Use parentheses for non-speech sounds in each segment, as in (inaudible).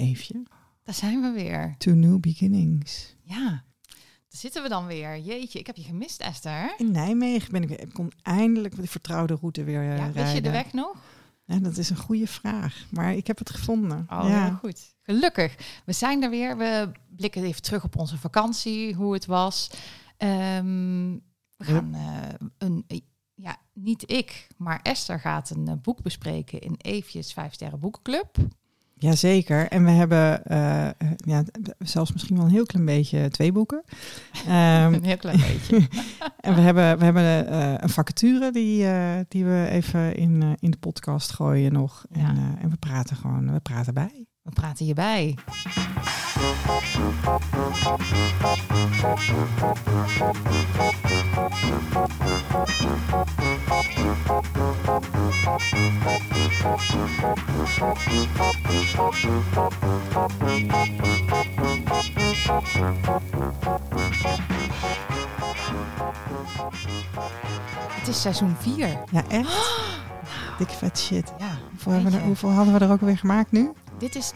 Eefje. Daar zijn we weer. To New Beginnings. Ja, daar zitten we dan weer. Jeetje, ik heb je gemist, Esther. In Nijmegen ben ik, ik kon eindelijk de vertrouwde route weer ja, rijden. Wist je de weg nog? Ja, dat is een goede vraag, maar ik heb het gevonden. Oh, ja. heel goed. Gelukkig. We zijn er weer. We blikken even terug op onze vakantie, hoe het was. Um, we gaan uh, een, ja, niet ik, maar Esther gaat een uh, boek bespreken in Eefjes Vijf Sterren Boekenclub. Jazeker. En we hebben uh, ja, zelfs misschien wel een heel klein beetje twee boeken. Um, (laughs) een heel klein beetje. (laughs) en we hebben, we hebben uh, een vacature die, uh, die we even in, in de podcast gooien nog. En we praten gewoon, we praten bij. We praten hierbij. Het is seizoen 4. Ja, echt? Oh, (gasps) Dikke vet shit. Ja, hoeveel, we er, hoeveel hadden we er ook weer gemaakt nu? Dit is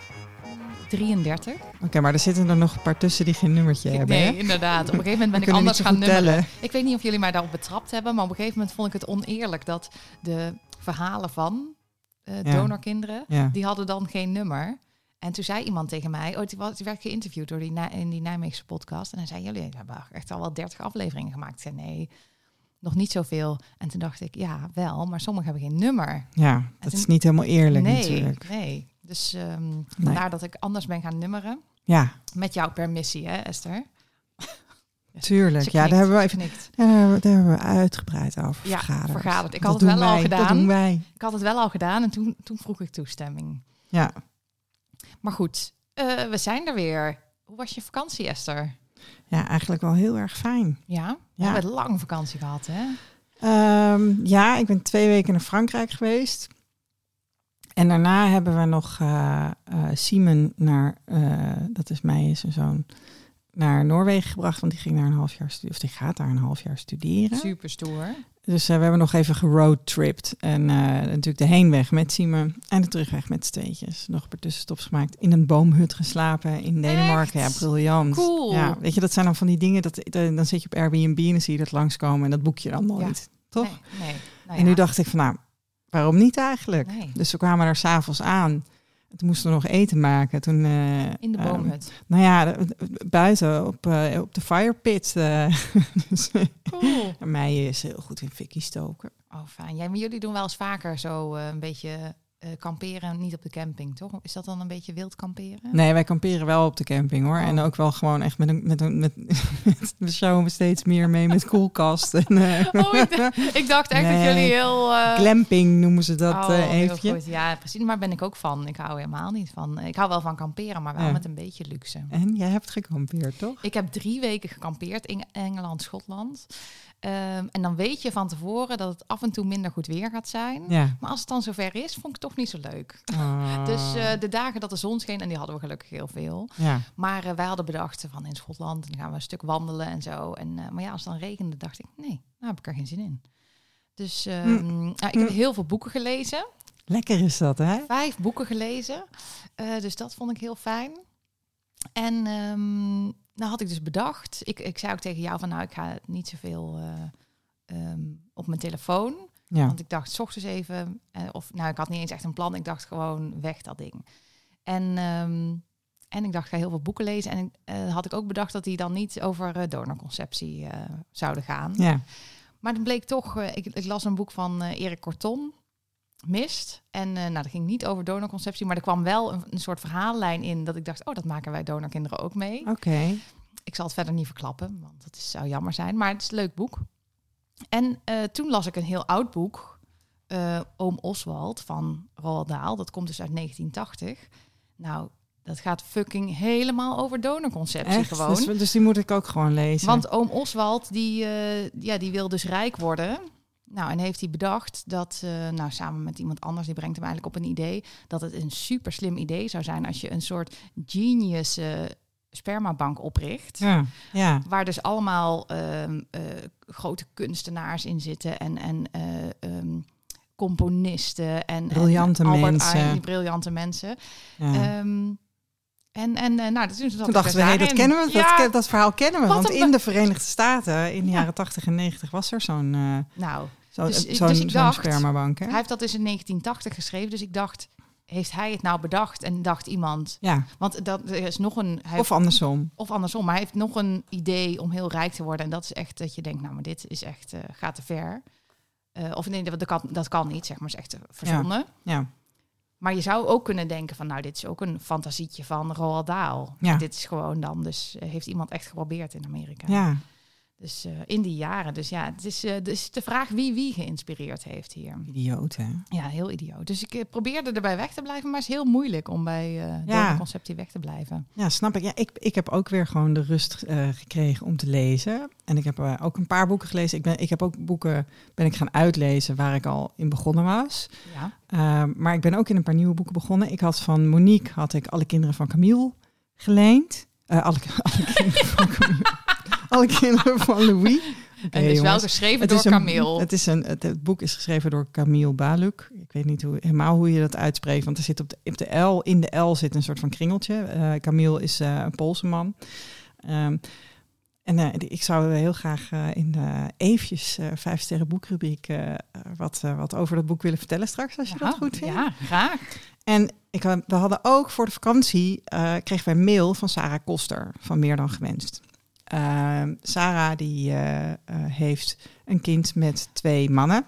33. Oké, okay, maar er zitten er nog een paar tussen die geen nummertje nee, hebben. Nee, inderdaad. Op een gegeven moment ben ik anders gaan nummeren. Ik weet niet of jullie mij daarop betrapt hebben, maar op een gegeven moment vond ik het oneerlijk dat de verhalen van uh, ja. donorkinderen, ja. die hadden dan geen nummer. En toen zei iemand tegen mij, oh, die, was, die werd geïnterviewd door die in die Nijmeegse podcast. En hij zei, jullie hebben echt al wel 30 afleveringen gemaakt. Ik zei, nee, nog niet zoveel. En toen dacht ik, ja, wel, maar sommigen hebben geen nummer. Ja, dat toen, is niet helemaal eerlijk nee, natuurlijk. Nee, dus um, vandaar nee. dat ik anders ben gaan nummeren. Ja. Met jouw permissie, hè, Esther? (laughs) Tuurlijk, ja, daar hebben we even, daar daar hebben we uitgebreid over ja, vergaderd. vergaderd. Ik had het wel wij, al gedaan. Dat doen wij. Ik had het wel al gedaan en toen, toen vroeg ik toestemming. Ja. Maar goed, uh, we zijn er weer. Hoe was je vakantie, Esther? Ja, eigenlijk wel heel erg fijn. Ja? We hebben een lange vakantie gehad, hè? Um, ja, ik ben twee weken naar Frankrijk geweest. En daarna hebben we nog uh, uh, Simon naar, uh, dat is mij en zijn zoon, naar Noorwegen gebracht. Want die ging daar een half jaar studeren, of die gaat daar een half jaar studeren. Super stoer. Dus we hebben nog even geroadtripped. En natuurlijk de heenweg met Simon en de terugweg met steetjes. Nog een paar tussenstops gemaakt. In een boomhut geslapen in Denemarken. Echt? Ja, briljant. Cool. Ja, weet je, dat zijn dan van die dingen, dat, dan zit je op Airbnb en dan zie je dat langskomen. En dat boek je dan nooit, ja. toch? Nee, nee. Nou, en nu dacht ik van, nou, waarom niet eigenlijk? Nee. Dus we kwamen er s'avonds aan. Toen moesten we nog eten maken. Toen, uh, In de boomhut. Uh, nou ja, buiten op, uh, op de firepit. (laughs) dus, cool. (laughs) mij is heel goed in fikkie stoken. Oh, fijn. Jij, maar jullie doen wel eens vaker zo een beetje uh, kamperen, niet op de camping, toch? Is dat dan een beetje wild kamperen? Nee, wij kamperen wel op de camping hoor. Oh. En ook wel gewoon echt met een. Met een met, met, (laughs) we showen steeds meer mee met koelkast. En, uh, (laughs) oh, ik, dacht, ik dacht echt nee, dat jullie heel. Uh... Glamping noemen ze dat oh, even. Ja, precies. Maar ben ik ook van. Ik hou helemaal niet van. Ik hou wel van kamperen, maar wel Ja. met een beetje luxe. En jij hebt gekampeerd, toch? Ik heb drie weken gekampeerd in Engeland, Schotland. Um, en dan weet je van tevoren dat het af en toe minder goed weer gaat zijn. Ja. Maar als het dan zover is, vond ik het toch niet zo leuk. Ah. (laughs) Dus uh, de dagen dat de zon scheen, en die hadden we gelukkig heel veel. Ja. Maar uh, wij hadden bedacht van in Schotland, dan gaan we een stuk wandelen en zo. En, uh, maar ja, als het dan regende, dacht ik, nee, daar heb ik er geen zin in. Dus um, mm. ja, ik heb heel veel boeken gelezen. Lekker is dat, hè? Vijf boeken gelezen. Dus dat vond ik heel fijn. En um, nou had ik dus bedacht, ik, ik zei ook tegen jou van nou, ik ga niet zoveel uh, um, op mijn telefoon. Ja. Want ik dacht, s ochtends even, uh, of nou, ik had niet eens echt een plan. Ik dacht gewoon weg dat ding. En, um, en ik dacht, ga heel veel boeken lezen. En uh, had ik ook bedacht dat die dan niet over donorconceptie zouden gaan. Ja. Maar dan bleek toch, ik, ik las een boek van Erik Korton, Mist. En uh, nou, dat ging niet over donorconceptie, maar er kwam wel een, een soort verhaallijn in dat ik dacht, oh, dat maken wij donorkinderen ook mee. Oké. Okay. Ik zal het verder niet verklappen, want dat is, zou jammer zijn. Maar het is een leuk boek. En uh, toen las ik een heel oud boek, uh, Oom Oswald van Roald Dahl. Dat komt dus uit 1980. Nou, dat gaat fucking helemaal over donorconceptie Echt? gewoon. Dus, dus, die moet ik ook gewoon lezen. Want oom Oswald, die, uh, ja, die wil dus rijk worden. Nou, en heeft hij bedacht dat, uh, nou, samen met iemand anders, die brengt hem eigenlijk op een idee, dat het een super slim idee zou zijn als je een soort genius uh, spermabank opricht. Ja, ja. Waar dus allemaal uh, grote kunstenaars in zitten en, en um, componisten en briljante en mensen. Briljante mensen. Ja. Um, En, en nou, toen, toen dachten we, hey, dat kennen we, ja, dat, dat, verhaal kennen we. Want in de Verenigde Staten in de jaren 80 en 90 was er zo'n uh, nou, zo, dus, zo'n dus zo spermabank. Hè? Hij heeft dat dus in 1980 geschreven, dus ik dacht, heeft hij het nou bedacht en dacht iemand. Ja. Want dat er is nog een. of andersom. Of andersom. Maar hij heeft nog een idee om heel rijk te worden. En dat is echt dat je denkt, nou, maar dit is echt, uh, gaat te ver. Uh, of nee, dat kan, dat kan niet, zeg maar, is echt verzonnen. Ja. ja. Maar je zou ook kunnen denken van, nou, dit is ook een fantasietje van Roald Dahl. Ja. Dit is gewoon dan, dus uh, heeft iemand echt geprobeerd in Amerika. Ja. Dus uh, in die jaren. Dus ja, het is, uh, dus de vraag wie wie geïnspireerd heeft hier. Idioot, hè? Ja, heel idioot. Dus ik uh, probeerde erbij weg te blijven, maar het is heel moeilijk om bij ja. de conceptie weg te blijven. Ja, snap ik. Ja, ik, ik heb ook weer gewoon de rust gekregen om te lezen. En ik heb ook een paar boeken gelezen. Ik, ben, ik heb ook boeken ben ik gaan uitlezen waar ik al in begonnen was. Ja. Ehm, maar ik ben ook in een paar nieuwe boeken begonnen. Ik had van Monique had ik Alle Kinderen van Camille geleend. alle, (laughs) alle kinderen van Camille. Alle kinderen van Louis. Okay, (laughs) en het is wel geschreven het door Camille. Het, is een, het, boek is geschreven door Camille Baluk. Ik weet niet hoe, helemaal hoe je dat uitspreekt. Want er zit op de, op de L, in de L zit een soort van kringeltje. Uh, Camille is uh, een Poolse man. Um, en uh, ik zou heel graag in de eventjes vijf sterren boekrubriek wat, wat over dat boek willen vertellen straks, als je dat goed vindt. Ja, graag. En ik, we hadden ook voor de vakantie, kregen wij een mail van Sarah Koster van Meer Dan Gewenst. Uh, Sarah die uh, uh, heeft een kind met twee mannen.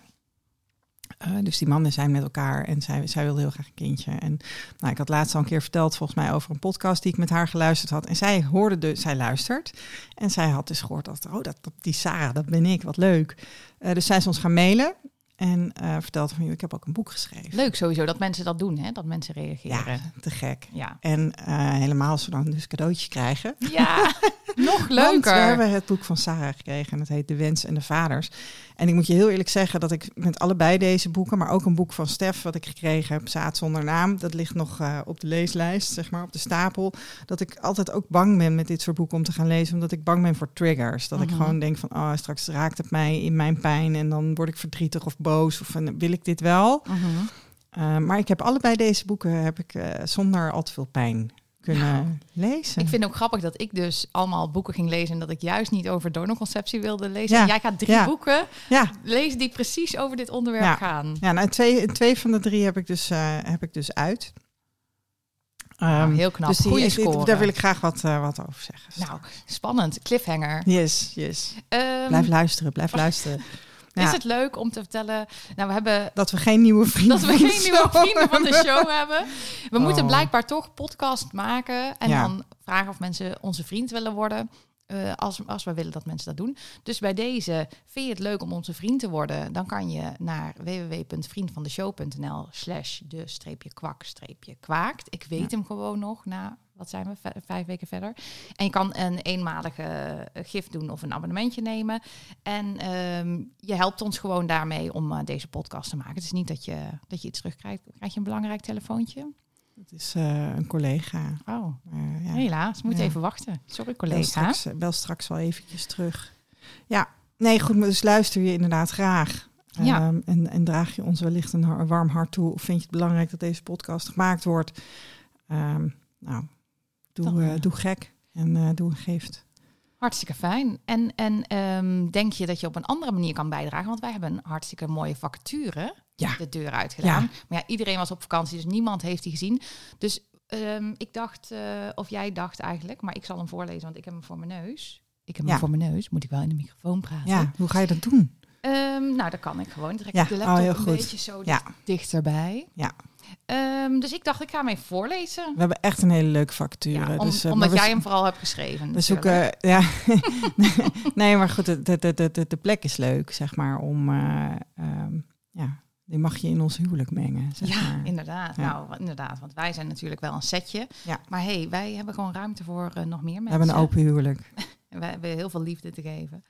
Uh, dus die mannen zijn met elkaar en zij, zij wilde heel graag een kindje. En nou, ik had laatst al een keer verteld, volgens mij, over een podcast die ik met haar geluisterd had. En zij hoorde de, zij luistert. En zij had dus gehoord dat, oh, dat, die Sarah, dat ben ik, wat leuk. dus zij is ons gaan mailen. En uh, vertelde van, ik heb ook een boek geschreven. Leuk sowieso dat mensen dat doen, hè? dat mensen reageren. Ja, te gek. Ja. En uh, helemaal als we dan dus cadeautjes krijgen. Ja, (laughs) nog leuker. Want we hebben het boek van Sarah gekregen en het heet De Wens en de Vaders. En ik moet je heel eerlijk zeggen dat ik met allebei deze boeken, maar ook een boek van Stef wat ik gekregen heb, Zaad zonder naam, dat ligt nog uh, op de leeslijst, zeg maar, op de stapel. Dat ik altijd ook bang ben met dit soort boeken om te gaan lezen, omdat ik bang ben voor triggers. Dat ik mhm. gewoon denk van, oh, straks raakt het mij in mijn pijn en dan word ik verdrietig of boos of wil ik dit wel. Uh, maar ik heb allebei deze boeken heb ik uh, zonder al te veel pijn kunnen lezen. Ik vind het ook grappig dat ik dus allemaal boeken ging lezen en dat ik juist niet over donorconceptie wilde lezen. Ja. jij gaat drie boeken ja. lezen die precies over dit onderwerp gaan. Ja, nou, twee, twee van de drie heb ik dus, uh, heb ik dus uit. Um, heel knap. Dus score. Daar wil ik graag wat, uh, wat over zeggen. Nou, spannend. Cliffhanger. Yes, yes. Um, blijf luisteren, blijf luisteren. (laughs) Is het leuk om te vertellen? Nou, we hebben dat we geen nieuwe vrienden. Dat we geen nieuwe vrienden van de show hebben. We moeten oh. blijkbaar toch podcast maken en dan vragen of mensen onze vriend willen worden. Uh, als, als we willen dat mensen dat doen. Dus bij deze, vind je het leuk om onze vriend te worden? Dan kan je naar www.vriendvandeshow.nl slash de streepje kwak streepje kwaakt. Ik weet hem gewoon nog na wat zijn we, vijf weken verder. En je kan een eenmalige eh, gift doen of een abonnementje nemen. En ehm, je helpt ons gewoon daarmee om uh, deze podcast te maken. Het is niet dat je, dat je iets terugkrijgt. Krijg je een belangrijk telefoontje? Het is uh, een collega. Oh, ja. helaas. Moet ja. even wachten. Sorry, collega. Bel straks, bel straks wel eventjes terug. Ja, nee, goed. Maar dus luister je inderdaad graag. Ja. Um, en, en draag je ons wellicht een warm hart toe? Of vind je het belangrijk dat deze podcast gemaakt wordt? Um, nou, Doe, uh, doe gek en uh, doe een gift. Hartstikke fijn. En, en um, denk je dat je op een andere manier kan bijdragen? Want wij hebben een hartstikke mooie vacature ja. de deur uitgedaan. Ja. Maar ja, iedereen was op vakantie, dus niemand heeft die gezien. Dus um, ik dacht, uh, of jij dacht eigenlijk, maar ik zal hem voorlezen, want ik heb hem voor mijn neus. Ik heb hem ja. voor mijn neus, moet ik wel in de microfoon praten. Ja, hoe ga je dat doen? Um, nou, dat kan ik gewoon. Trek ja. ik de laptop oh, een beetje zo ja. dichterbij. Ja. Um, dus ik dacht, ik ga hem even voorlezen. We hebben echt een hele leuke factuur. om, dus, uh, omdat jij hem vooral hebt geschreven. We zoeken, ja. (laughs) (laughs) nee, maar goed, de, de, de, de, plek is leuk, zeg maar, om, uh, um, ja, die mag je in ons huwelijk mengen. Zeg ja, maar. inderdaad. Ja. Nou, inderdaad, want wij zijn natuurlijk wel een setje. Ja. Maar hey, wij hebben gewoon ruimte voor uh, nog meer mensen. We hebben een open huwelijk. (laughs) en wij hebben heel veel liefde te geven.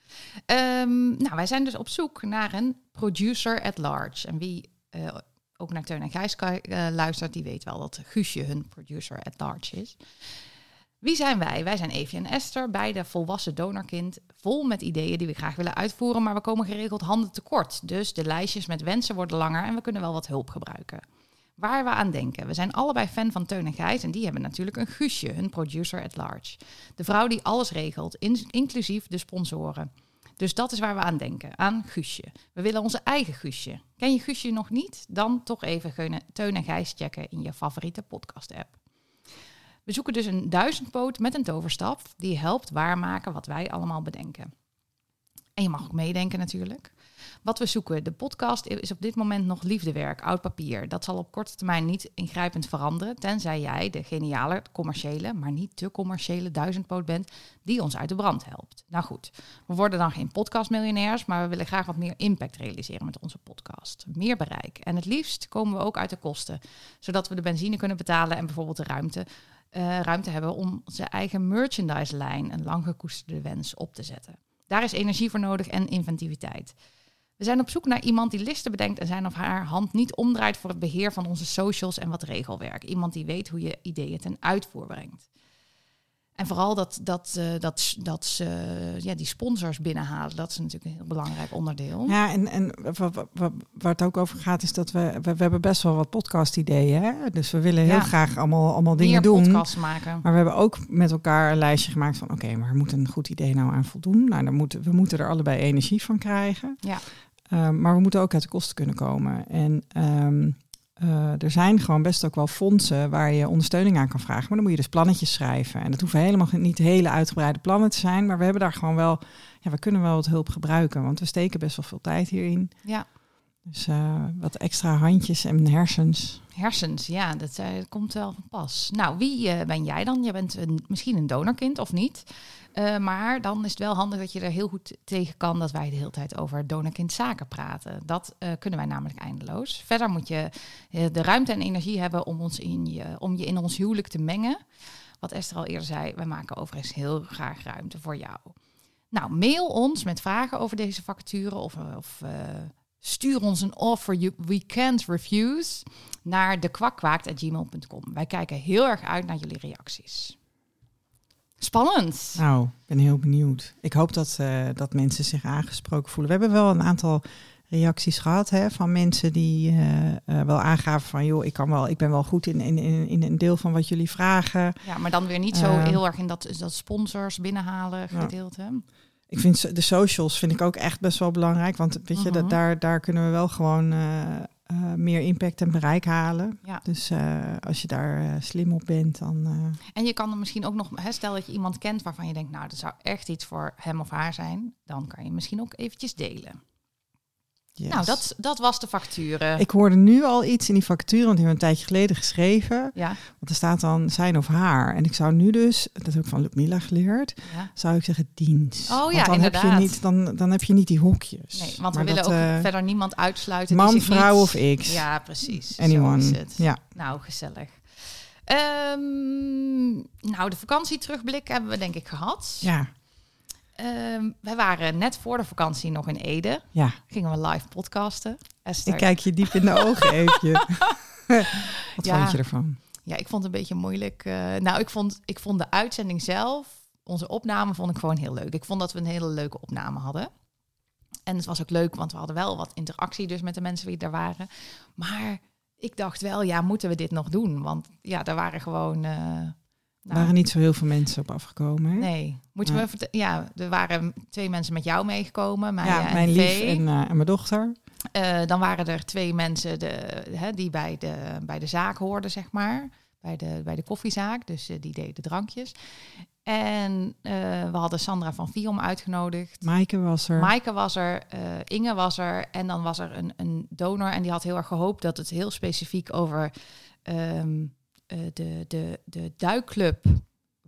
Um, nou, wij zijn dus op zoek naar een producer at large. En wie ook naar Teun en Gijs uh, luistert, die weet wel dat Guusje hun producer at large is. Wie zijn wij? Wij zijn Evie en Esther, beide volwassen donorkind, vol met ideeën die we graag willen uitvoeren, maar we komen geregeld handen tekort. Dus de lijstjes met wensen worden langer en we kunnen wel wat hulp gebruiken. waar we aan denken. We zijn allebei fan van Teun en Gijs en die hebben natuurlijk een Guusje, hun producer at large. De vrouw die alles regelt, inclusief de sponsoren. Dus dat is waar we aan denken, aan Guusje. We willen onze eigen Guusje. Ken je Guusje nog niet? Dan toch even Teun en Gijs checken in je favoriete podcast-app. We zoeken dus een duizendpoot met een toverstaf die helpt waarmaken wat wij allemaal bedenken. En je mag ook meedenken natuurlijk. Wat we zoeken, de podcast is op dit moment nog liefdewerk, oud papier. Dat zal op korte termijn niet ingrijpend veranderen, tenzij jij de geniale, commerciële, maar niet te commerciële duizendpoot bent die ons uit de brand helpt. Nou goed, we worden dan geen podcastmiljonairs, maar we willen graag wat meer impact realiseren met onze podcast. Meer bereik. En het liefst komen we ook uit de kosten, zodat we de benzine kunnen betalen en bijvoorbeeld de ruimte uh, ruimte hebben om onze eigen merchandise-lijn, een lang gekoesterde wens, op te zetten. Daar is energie voor nodig en inventiviteit. We zijn op zoek naar iemand die listen bedenkt en zijn of haar hand niet omdraait voor het beheer van onze socials en wat regelwerk. Iemand die weet hoe je ideeën ten uitvoer brengt. En vooral dat, dat, uh, dat, dat ze ja, die sponsors binnenhalen, dat is natuurlijk een heel belangrijk onderdeel. Ja, en, en waar het ook over gaat, is dat we, we, hebben best wel wat podcast-ideeën. Hè? Dus we willen heel graag allemaal, allemaal dingen Meer doen. podcasts maken. Maar we hebben ook met elkaar een lijstje gemaakt van: oké, maar er moet een goed idee nou aan voldoen. Nou, dan moeten, we moeten er allebei energie van krijgen. Ja. Um, maar we moeten ook uit de kosten kunnen komen. En um, uh, er zijn gewoon best ook wel fondsen waar je ondersteuning aan kan vragen. Maar dan moet je dus plannetjes schrijven. En dat hoeven helemaal niet hele uitgebreide plannen te zijn. Maar we hebben daar gewoon wel, ja, we kunnen wel wat hulp gebruiken. Want we steken best wel veel tijd hierin. Ja. Dus uh, wat extra handjes en hersens. Hersens, ja, dat, uh, komt wel van pas. Nou, wie ben jij dan? Je bent een, misschien een donorkind of niet. Uh, maar dan is het wel handig dat je er heel goed tegen kan dat wij de hele tijd over donorkindzaken praten. Dat uh, kunnen wij namelijk eindeloos. Verder moet je uh, de ruimte en energie hebben om, ons in je, om je in ons huwelijk te mengen. Wat Esther al eerder zei, we maken overigens heel graag ruimte voor jou. Nou, mail ons met vragen over deze vacature of, of stuur ons een offer you, we can't refuse naar dekwakwaakt.gmail.com. Wij kijken heel erg uit naar jullie reacties. Spannend. Nou, ik ben heel benieuwd. Ik hoop dat, uh, dat mensen zich aangesproken voelen. We hebben wel een aantal reacties gehad hè, van mensen die uh, uh, wel aangaven van joh, ik kan wel, ik ben wel goed in, in, in, in een deel van wat jullie vragen. Ja, maar dan weer niet zo heel erg in dat, dat sponsors binnenhalen gedeelte. Ja. Ik vind de socials vind ik ook echt best wel belangrijk. Want weet je, dat, mhm. daar, daar kunnen we wel gewoon uh, meer impact en bereik halen. Ja. Dus uh, als je daar uh, slim op bent, dan. En je kan er misschien ook nog, hè, stel dat je iemand kent waarvan je denkt, nou, dat zou echt iets voor hem of haar zijn, dan kan je misschien ook eventjes delen. Nou, dat, dat was de facturen. Ik hoorde nu al iets in die facturen, want die hebben een tijdje geleden geschreven. Ja. Want er staat dan zijn of haar. En ik zou nu dus, dat heb ik van Ludmilla geleerd, ja. zou ik zeggen dienst. Oh ja, dan inderdaad. Heb je niet, dan, dan heb je niet die hokjes. Nee, want we willen ook uh, verder niemand uitsluiten. Man, vrouw of X. Ja, precies. Anyone. Ja. Nou, gezellig. Um, nou, de vakantietrugblik hebben we denk ik gehad. Ja. Um, wij waren net voor de vakantie nog in Ede. Ja. Gingen we live podcasten. Esther. Ik kijk je diep in de ogen even. (laughs) Wat ja. vond je ervan? Ja, ik vond het een beetje moeilijk. Uh, nou, ik vond, ik vond de uitzending zelf, onze opname, vond ik gewoon heel leuk. Ik vond dat we een hele leuke opname hadden. En het was ook leuk, want we hadden wel wat interactie dus met de mensen die er waren. Maar ik dacht wel, ja, moeten we dit nog doen? Want ja, er waren gewoon... Uh, er waren niet zo heel veel mensen op afgekomen. Hè? Nee. Moet je ja. me Ja, er waren twee mensen met jou meegekomen. Ja, mijn lief en, uh, en, mijn dochter. Uh, dan waren er twee mensen de, hè, die bij de, bij de zaak hoorden, zeg maar. Bij de, bij de koffiezaak. Dus uh, die deden de drankjes. En we hadden Sandra van Viom uitgenodigd. Maaike was er. Maaike was er. Inge was er. En dan was er een, een donor. En die had heel erg gehoopt dat het heel specifiek over... Um, uh, de, de, de duikclub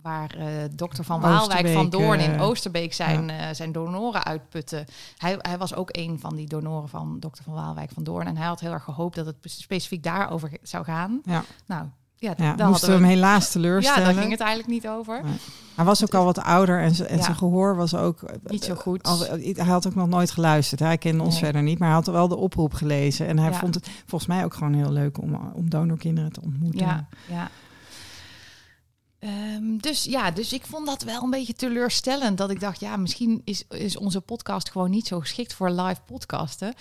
waar uh, dokter Van Waalwijk van Doorn in Oosterbeek zijn, ja. uh, zijn donoren uitputten. Hij, hij was ook een van die donoren van dokter Van Waalwijk van Doorn. En hij had heel erg gehoopt dat het specifiek daarover zou gaan. Ja. Nou, ja, ja dan moesten we hem helaas teleurstellen. Ja, daar ging het eigenlijk niet over. Nee. Hij was ook al wat ouder en, en ja. zijn gehoor was ook... Niet zo goed. Al, hij had ook nog nooit geluisterd. Hij kende ons nee. verder niet, maar hij had wel de oproep gelezen. En hij ja. vond het volgens mij ook gewoon heel leuk om, om donorkinderen te ontmoeten. Ja, ja. Um, dus ja, dus ik vond dat wel een beetje teleurstellend. Dat ik dacht, ja, misschien is, is onze podcast gewoon niet zo geschikt voor live podcasten.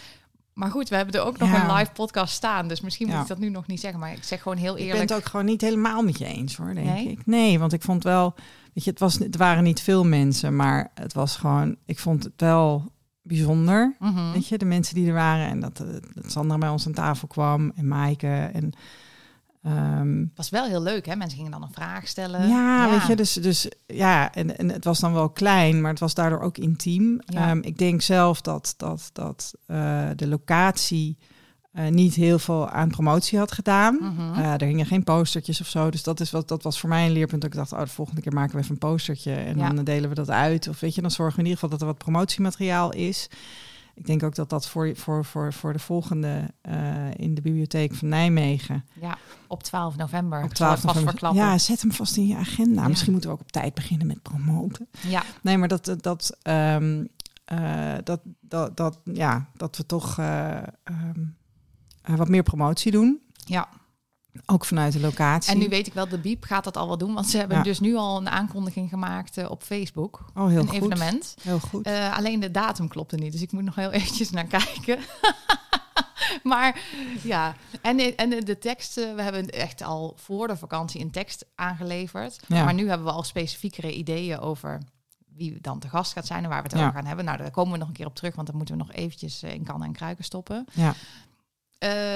Maar goed, we hebben er ook nog een live podcast staan. Dus misschien moet ik dat nu nog niet zeggen. Maar ik zeg gewoon heel eerlijk. Ik ben het ook gewoon niet helemaal met je eens hoor, denk nee? ik. Nee, want ik vond wel... Weet je, het, was, het waren niet veel mensen. Maar het was gewoon... Ik vond het wel bijzonder. Mm Weet je, de mensen die er waren. En dat, dat Sandra bij ons aan tafel kwam. En Maaike. En Um, was wel heel leuk, hè? Mensen gingen dan een vraag stellen. Ja, weet je, dus, dus ja, en, en het was dan wel klein, maar het was daardoor ook intiem. Ehm, ik denk zelf dat, dat, dat uh, de locatie uh, niet heel veel aan promotie had gedaan. Mm er hingen geen postertjes of zo. Dus dat, is wat, dat was voor mij een leerpunt. Dat ik dacht, oh, de volgende keer maken we even een postertje en dan delen we dat uit. Of weet je, dan zorgen we in ieder geval dat er wat promotiemateriaal is. Ik denk ook dat dat voor, voor, voor, voor de volgende uh, in de bibliotheek van Nijmegen. Ja, op 12 november. Op 12 november. Ja, zet hem vast in je agenda. Misschien moeten we ook op tijd beginnen met promoten. Ja. Nee, maar dat, dat, um, uh, dat, dat, dat, ja, dat we toch uh, um, wat meer promotie doen. Ja. Ook vanuit de locatie. En nu weet ik wel, de Biep gaat dat al wel doen. Want ze hebben dus nu al een aankondiging gemaakt uh, op Facebook. Oh, heel een goed. evenement. Heel goed. Uh, alleen de datum klopte niet. Dus ik moet nog heel (laughs) eventjes naar kijken. (laughs) maar ja, en, en de teksten, we hebben echt al voor de vakantie een tekst aangeleverd. Ja. Maar nu hebben we al specifiekere ideeën over wie dan te gast gaat zijn en waar we het over gaan hebben. Nou, daar komen we nog een keer op terug, want dan moeten we nog eventjes eh, in kannen en kruiken stoppen. Ja.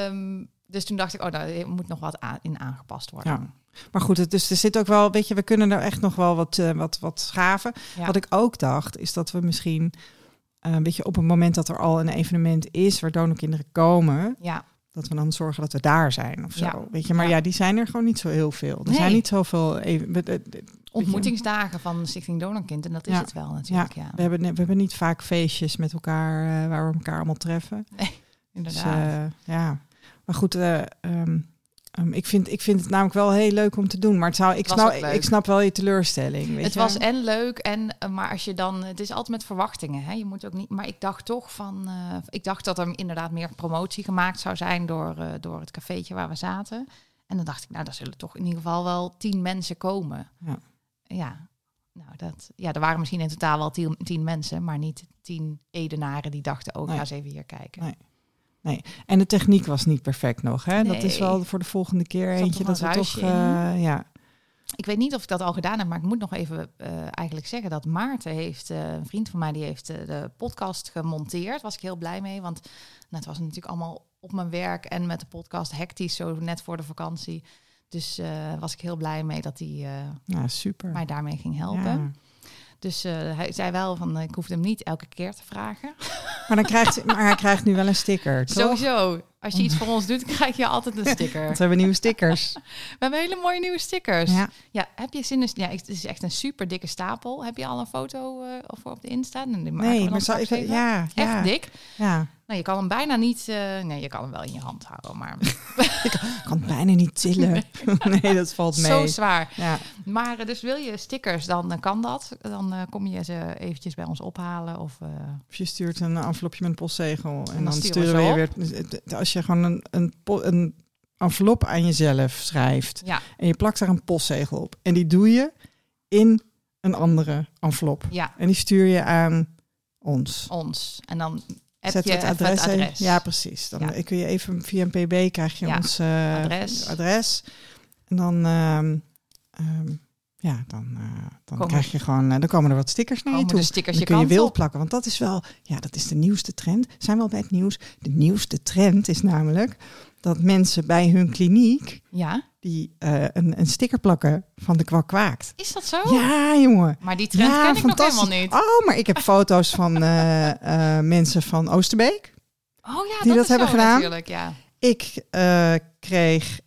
Um, dus toen dacht ik, oh, daar moet nog wat in aangepast worden. Ja. Maar goed, het, dus er zit ook wel, weet je, we kunnen er echt nog wel wat, uh, wat, wat schaven. Wat ik ook dacht, is dat we misschien, uh, weet je, op het moment dat er al een evenement is waar donorkinderen komen, ja. dat we dan zorgen dat we daar zijn of zo. Weet je, maar ja. die zijn er gewoon niet zo heel veel. Er zijn niet zoveel even, ontmoetingsdagen van Stichting Donorkind en dat is het wel natuurlijk. Ja. We, hebben, we hebben niet vaak feestjes met elkaar uh, waar we elkaar allemaal treffen. Nee, (laughs) inderdaad. Dus, ja. Maar goed, uh, um, um, ik, vind, ik vind het namelijk wel heel leuk om te doen. Maar het zou, ik, snap, ik snap wel je teleurstelling. Weet het je? was en leuk, en, uh, maar als je dan... Het is altijd met verwachtingen. Hè? Je moet ook niet... Maar ik dacht toch van... Uh, ik dacht dat er inderdaad meer promotie gemaakt zou zijn... door, door het cafeetje waar we zaten. En dan dacht ik, nou, daar zullen toch in ieder geval wel tien mensen komen. Ja. Ja, nou, dat, ja, er waren misschien in totaal wel tien, tien mensen, maar niet tien Edenaren die dachten, oh, nee. ga eens even hier kijken. Nee. Nee, en de techniek was niet perfect nog. Hè? Dat is wel voor de volgende keer eentje dat we toch. Uh, ja. Ik weet niet of ik dat al gedaan heb, maar ik moet nog even uh, eigenlijk zeggen dat Maarten heeft, uh, een vriend van mij, die heeft de podcast gemonteerd. Was ik heel blij mee, want het was natuurlijk allemaal op mijn werk en met de podcast hectisch, zo net voor de vakantie. Dus was ik heel blij mee dat hij ja, super. mij daarmee ging helpen. Ja. Dus uh, hij zei wel van, ik hoef hem niet elke keer te vragen. (laughs) Maar, dan krijgt, maar hij krijgt nu wel een sticker, toch? Sowieso. Als je iets voor ons doet, krijg je altijd een (laughs) sticker. Want we hebben nieuwe stickers. (laughs) we hebben hele mooie nieuwe stickers. Ja. ja heb je zin in... Ja, het is echt een super dikke stapel. Heb je al een foto uh, of op de Insta? Nee, maar zou ik... Ja, Echt ja. dik? Ja. Nou, je kan hem bijna niet... Uh, nee, je kan hem wel in je hand houden, maar... (laughs) ik kan het bijna niet tillen. (laughs) nee, dat valt mee. Zo zwaar. Ja. Maar uh, dus wil je stickers, dan uh, kan dat. Dan kom je ze eventjes bij ons ophalen. Of, of je stuurt een envelopje met een postzegel. En, en dan, dan sturen we je weer... Als je gewoon een, een, een envelop aan jezelf schrijft... Ja. en je plakt daar een postzegel op... en die doe je in een andere envelop. Ja. En die stuur je aan ons. Ons. En dan Zet je het adres, het adres. Ja, precies. Dan ja. kun je even via een pb krijg je ja. ons uh, adres. adres. En dan, um, um, ja, dan, uh, dan Kom. krijg je gewoon, uh, dan komen er wat stickers naar je toe. Stickers dan kun je wild plakken, want dat is wel, ja, dat is de nieuwste trend. Zijn wel bij het nieuws. De nieuwste trend is namelijk dat mensen bij hun kliniek ja. Die uh, een, een sticker plakken van de kwak kwaakt. Is dat zo? Ja, jongen. Maar die trend ja, ken ik nog helemaal niet. Oh, maar ik heb (laughs) foto's van uh, uh, mensen van Oosterbeek. Oh ja, die dat, dat hebben zo, gedaan. Natuurlijk, ja. Ik kreeg,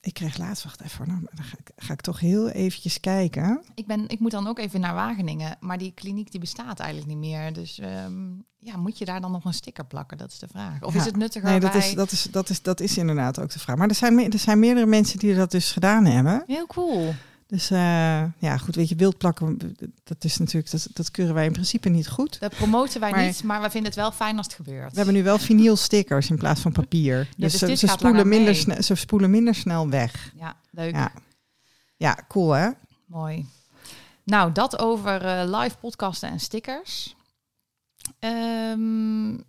ik kreeg laatst, wacht even, nou, dan ga ik, ga ik toch heel eventjes kijken. Ik, ben, ik moet dan ook even naar Wageningen, maar die kliniek die bestaat eigenlijk niet meer. Dus um, ja, moet je daar dan nog een sticker plakken? Dat is de vraag. Of ja, is het nuttiger Nee, dat, bij... is, dat, is, dat, is, dat is inderdaad ook de vraag. Maar er zijn, er zijn meerdere mensen die dat dus gedaan hebben. Heel cool. Dus uh, ja, goed, weet je, wild plakken, dat is natuurlijk, dat, dat keuren wij in principe niet goed. Dat promoten wij maar, niet, maar we vinden het wel fijn als het gebeurt. We hebben nu wel vinyl stickers in plaats van papier. Ja, dus, dus ze, spoelen minder snel, ze spoelen minder snel weg. Ja, leuk. Ja, ja cool hè? Mooi. Nou, dat over uh, live podcasten en stickers. Um,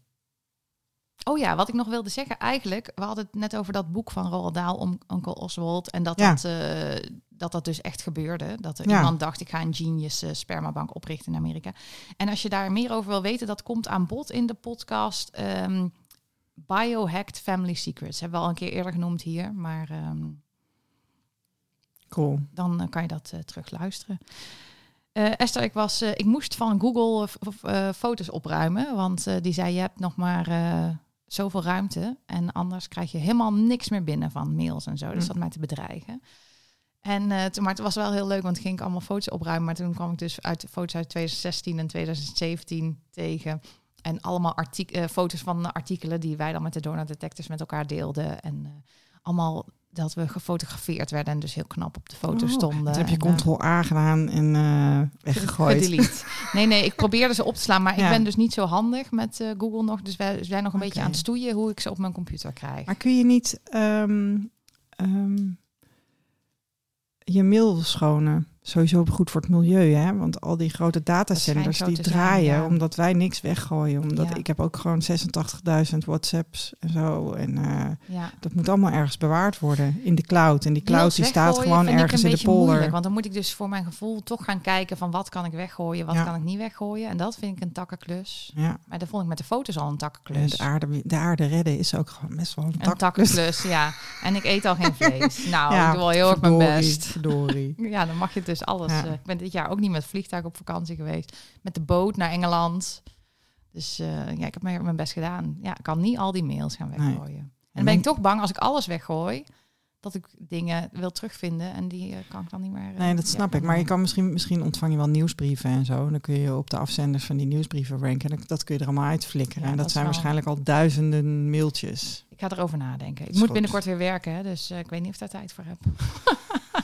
Oh ja, wat ik nog wilde zeggen, eigenlijk, we hadden het net over dat boek van Roald Dahl, om Uncle Oswald, en dat, dat, uh, dat dat dus echt gebeurde. Dat er iemand dacht, ik ga een genius uh, spermabank oprichten in Amerika. En als je daar meer over wil weten, dat komt aan bod in de podcast um, Biohacked Family Secrets. Hebben we al een keer eerder genoemd hier, maar um, cool. dan uh, kan je dat terug luisteren. Esther, ik, was, ik moest van Google foto's opruimen, want die zei, je hebt nog maar zoveel ruimte. En anders krijg je helemaal niks meer binnen van mails en zo. Dus hm. dat mij te bedreigen. En uh, maar het was wel heel leuk, want ging ik allemaal foto's opruimen. Maar toen kwam ik dus uit foto's uit 2016 en 2017 tegen. En allemaal uh, foto's van artikelen die wij dan met de donor detectives met elkaar deelden. En uh, allemaal dat we gefotografeerd werden en dus heel knap op de foto oh, stonden. Heb je ctrl-A gedaan en uh, weggegooid. Nee, nee, ik probeerde ze op te slaan, maar ik ben dus niet zo handig met uh, Google nog. Dus wij zijn nog een beetje aan het stoeien hoe ik ze op mijn computer krijg. Maar kun je niet um, um, je mail schonen? Sowieso goed voor het milieu, hè? Want al die grote datacenters die draaien omdat wij niks weggooien. Omdat ik heb ook gewoon 86.000 WhatsApps en zo. En uh, dat moet allemaal ergens bewaard worden in de cloud. En die cloud die staat gewoon ergens in de polder. Moeilijk, want dan moet ik dus voor mijn gevoel toch gaan kijken van wat kan ik weggooien, wat kan ik niet weggooien. En dat vind ik een takkenklus. Ja. Maar dat vond ik met de foto's al een takkenklus. de aarde, de aarde redden is ook gewoon best wel een, een takkenklus. ja. En ik eet al geen vlees. (laughs) nou, ik doe al heel erg mijn best. Verdorie. (laughs) ja, dan mag je het dus alles. Ja. Uh, ik ben dit jaar ook niet met vliegtuig op vakantie geweest. Met de boot naar Engeland. Dus uh, ja, ik heb mijn best gedaan. Ja, ik kan niet al die mails gaan weggooien. En dan ben ik toch bang als ik alles weggooi dat ik dingen wil terugvinden en die uh, kan ik dan niet meer. nee, dat snap ik. Maar je kan misschien, misschien ontvang je wel nieuwsbrieven en zo. Dan kun je op de afzenders van die nieuwsbrieven ranken. En dat kun je er allemaal uitflikkeren. en dat, zijn waarschijnlijk al duizenden mailtjes. Ik ga erover nadenken. Ik moet binnenkort weer werken, dus ik weet niet of ik daar tijd voor heb. (laughs)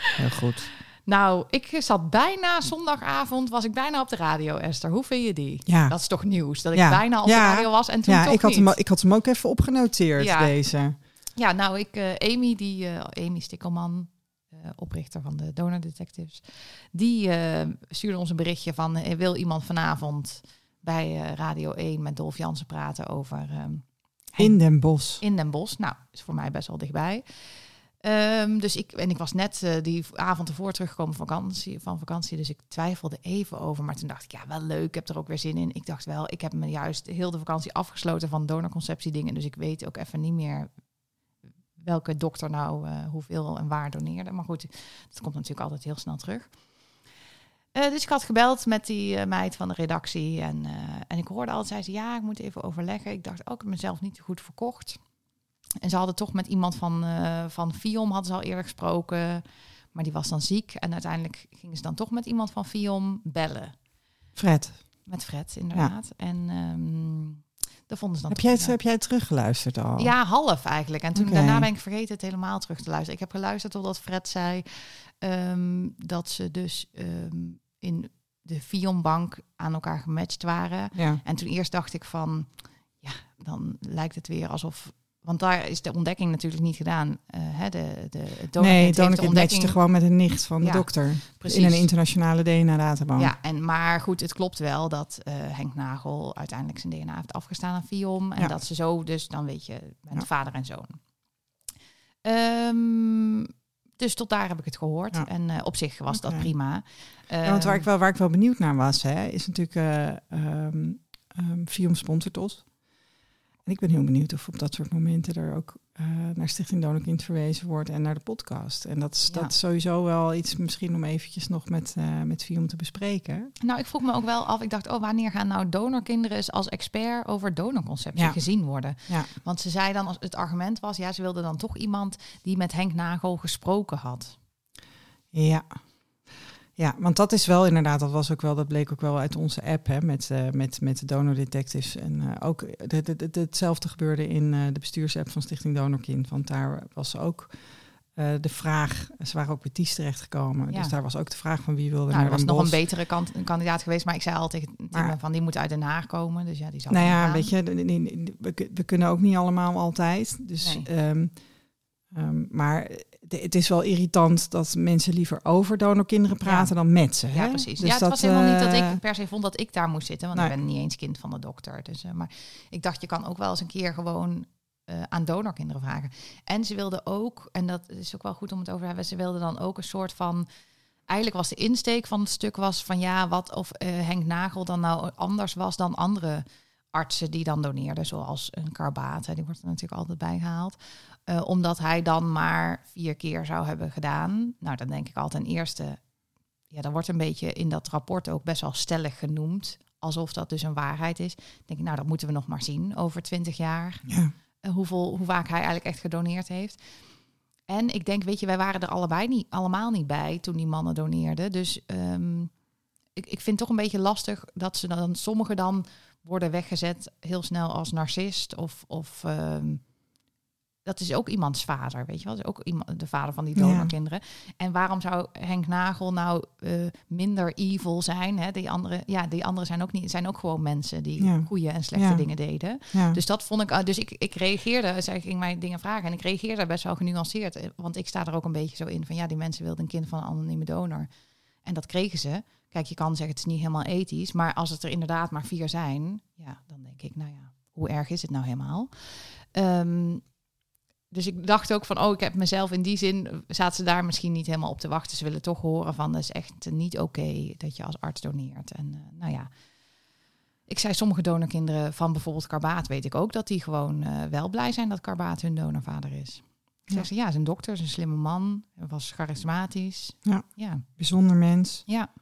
Heel goed. Nou, ik zat bijna zondagavond, was ik bijna op de radio, Esther. Hoe vind je die? Ja. Dat is toch nieuws, dat ik bijna op de radio was en toen ja, toch ik had, Hem, ik had hem ook even opgenoteerd, ja. deze. Ja, nou, ik, uh, Amy, die, uh, Amy Stikkelman, uh, oprichter van de Donor Detectives, die stuurde ons een berichtje van, wil iemand vanavond bij Radio 1 met Dolf Jansen praten over... Ehm, in Den Bosch. In Den Bosch. Nou, is voor mij best wel dichtbij. Um, dus ik, en ik was net uh, die avond ervoor teruggekomen van vakantie, van vakantie, dus ik twijfelde even over. Maar toen dacht ik, ja, wel leuk, ik heb er ook weer zin in. Ik dacht wel, ik heb me juist heel de vakantie afgesloten van donorconceptie dingen. Dus ik weet ook even niet meer welke dokter nou uh, hoeveel en waar doneerde. Maar goed, dat komt natuurlijk altijd heel snel terug. Uh, dus ik had gebeld met die meid van de redactie. En, en ik hoorde altijd, zei ze, ja, ik moet even overleggen. Ik dacht ook, ik heb mezelf niet goed verkocht. En ze hadden toch met iemand van, uh, van Fiom hadden ze al eerder gesproken. Maar die was dan ziek. En uiteindelijk gingen ze dan toch met iemand van Fiom bellen. Fred. Met Fred, inderdaad. En um, daar vonden ze dan. Heb jij, het, heb jij het teruggeluisterd al? Ja, half eigenlijk. En toen daarna ben ik vergeten het helemaal terug te luisteren. Ik heb geluisterd totdat Fred zei um, dat ze dus um, in de Fion-bank aan elkaar gematcht waren. Ja. En toen eerst dacht ik van, ja, dan lijkt het weer alsof want daar is de ontdekking natuurlijk niet gedaan. Uh, hè, de, de, nee, Donald ontdekking... gewoon met een nicht van de dokter. Precies. In een internationale DNA-databank. Ja, en, maar goed, het klopt wel dat uh, Henk Nagel uiteindelijk zijn DNA heeft afgestaan aan Fiom. En dat ze zo dus, dan weet je, met vader en zoon. Um, dus tot daar heb ik het gehoord. En uh, op zich was dat prima. ja, want waar ik, wel, waar ik wel benieuwd naar was, hè, is natuurlijk... Um, um, sponsort ons ik ben heel benieuwd of op dat soort momenten er ook uh, naar Stichting Donorkind verwezen wordt en naar de podcast. En dat is, dat sowieso wel iets misschien om eventjes nog met, uh, met Fium te bespreken. Nou, ik vroeg me ook wel af, ik dacht, oh, wanneer gaan nou donorkinderen als expert over donorconceptie gezien worden? Ja. Want ze zei dan, als het argument was, ja, ze wilde dan toch iemand die met Henk Nagel gesproken had. Ja, ja, want dat is wel inderdaad, dat was ook wel, dat bleek ook wel uit onze app hè, met, uh, met, met de donor detectives. En uh, ook hetzelfde gebeurde in uh, de bestuursapp van Stichting Donorkind. Want daar was ook de vraag, ze waren ook bij TIES terechtgekomen. Ja. Dus daar was ook de vraag van wie wilde nou, Er was nog een betere kant, een kandidaat geweest, maar ik zei altijd tegen van die moet uit Den Haag komen. Dus ja, die zou Nou ja, weet je, we, we, kunnen ook niet allemaal altijd. Dus nee. um, Um, maar het is wel irritant dat mensen liever over donorkinderen praten dan met ze. Hè? Ja, precies. Dus ja, het was helemaal niet dat ik per se vond dat ik daar moest zitten, want ik ben niet eens kind van de dokter. Dus, maar ik dacht, je kan ook wel eens een keer gewoon uh, aan donorkinderen vragen. En ze wilden ook, en dat is ook wel goed om het over te hebben, ze wilden dan ook een soort van. Eigenlijk was de insteek van het stuk was van ja, wat of uh, Henk Nagel dan nou anders was dan andere artsen die dan doneerden, zoals een Carbate, die wordt er natuurlijk altijd bijgehaald. Uh, omdat hij dan maar vier keer zou hebben gedaan. Nou, dan denk ik altijd ten eerste, ja, dat wordt een beetje in dat rapport ook best wel stellig genoemd. Alsof dat dus een waarheid is. denk ik, nou, dat moeten we nog maar zien over twintig jaar. Ja. Eh, hoeveel, hoe vaak hij eigenlijk echt gedoneerd heeft. En ik denk, weet je, wij waren er allebei niet, allemaal niet bij toen die mannen doneerden. Dus um, ik, ik vind het toch een beetje lastig dat ze dan, sommigen dan worden weggezet heel snel als narcist of, of um, dat is ook iemands vader, weet je wel? Dat is ook iemand, de vader van die donorkinderen. Ja. En waarom zou Henk Nagel nou uh, minder evil zijn? Hè? Die andere, ja, die anderen zijn ook niet, zijn ook gewoon mensen die ja. goede en slechte dingen deden. Dus dat vond ik, uh, dus ik, ik reageerde, zij ging mij dingen vragen en ik reageerde best wel genuanceerd, eh, want ik sta er ook een beetje zo in van ja, die mensen wilden een kind van een anonieme donor en dat kregen ze. Kijk, je kan zeggen het is niet helemaal ethisch, maar als het er inderdaad maar vier zijn, ja, dan denk ik, nou ja, hoe erg is het nou helemaal? Um, dus ik dacht ook van, oh, ik heb mezelf in die zin, zaten ze daar misschien niet helemaal op te wachten. Ze willen toch horen van, dat is echt niet oké dat je als arts doneert. En uh, nou ja, ik zei sommige donorkinderen van bijvoorbeeld Karbaat, weet ik ook dat die gewoon uh, wel blij zijn dat Karbaat hun donorvader is. Ik zeg ze, ja, is een dokter, is een slimme man, was charismatisch. Ja, ja. bijzonder mens. Ja.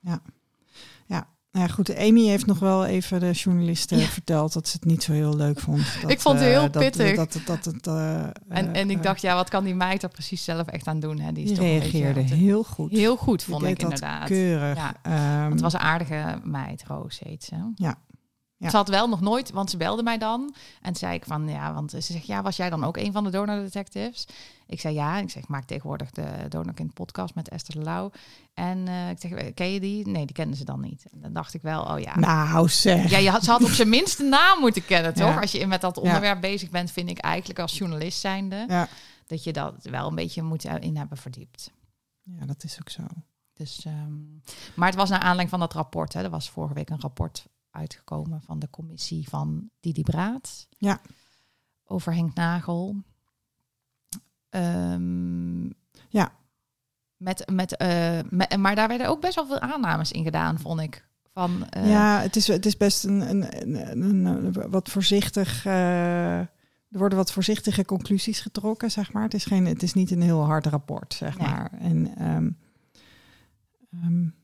Ja. Ja, nou ja, goed. Amy heeft nog wel even de journalisten verteld dat ze het niet zo heel leuk vond. (laughs) Dat, ik vond het heel uh, pittig. Dat, dat, dat, uh, en, en ik dacht, ja, wat kan die meid er precies zelf echt aan doen? Hè? Die, is reageerde beetje, heel goed. Heel goed, vond ik inderdaad. Keurig. Ja. Um, het was een aardige meid, Roos heet ze. Ja. Ja. Ze had wel nog nooit, want ze belde mij dan. En zei ik van, ja, want ze zegt, ja, was jij dan ook een van de donor detectives? Ik zei ja. Ik zeg, ik maak tegenwoordig de Donorkind podcast met Esther de Lauw. En uh, ik zeg, ken je die? Nee, die kenden ze dan niet. En dan dacht ik wel, oh ja. Nou zeg. Ja, je had, ze had op zijn minste naam moeten kennen, toch? Als je met dat onderwerp bezig bent, vind ik eigenlijk als journalist zijnde... Ja. dat je dat wel een beetje moet in hebben verdiept. Ja, dat is ook zo. Dus, um, maar het was naar aanleiding van dat rapport. Hè. Er was vorige week een rapport uitgekomen van de commissie van Didi Braat. Ja. Over Henk Nagel. Um, ja. Met, met, uh, met, maar daar werden ook best wel veel aannames in gedaan, vond ik. Van, uh, ja, het is, het is best een, een, een, een wat voorzichtig. Uh, er worden wat voorzichtige conclusies getrokken, zeg maar. Het is, geen, het is niet een heel hard rapport, zeg nee. maar. En um, um,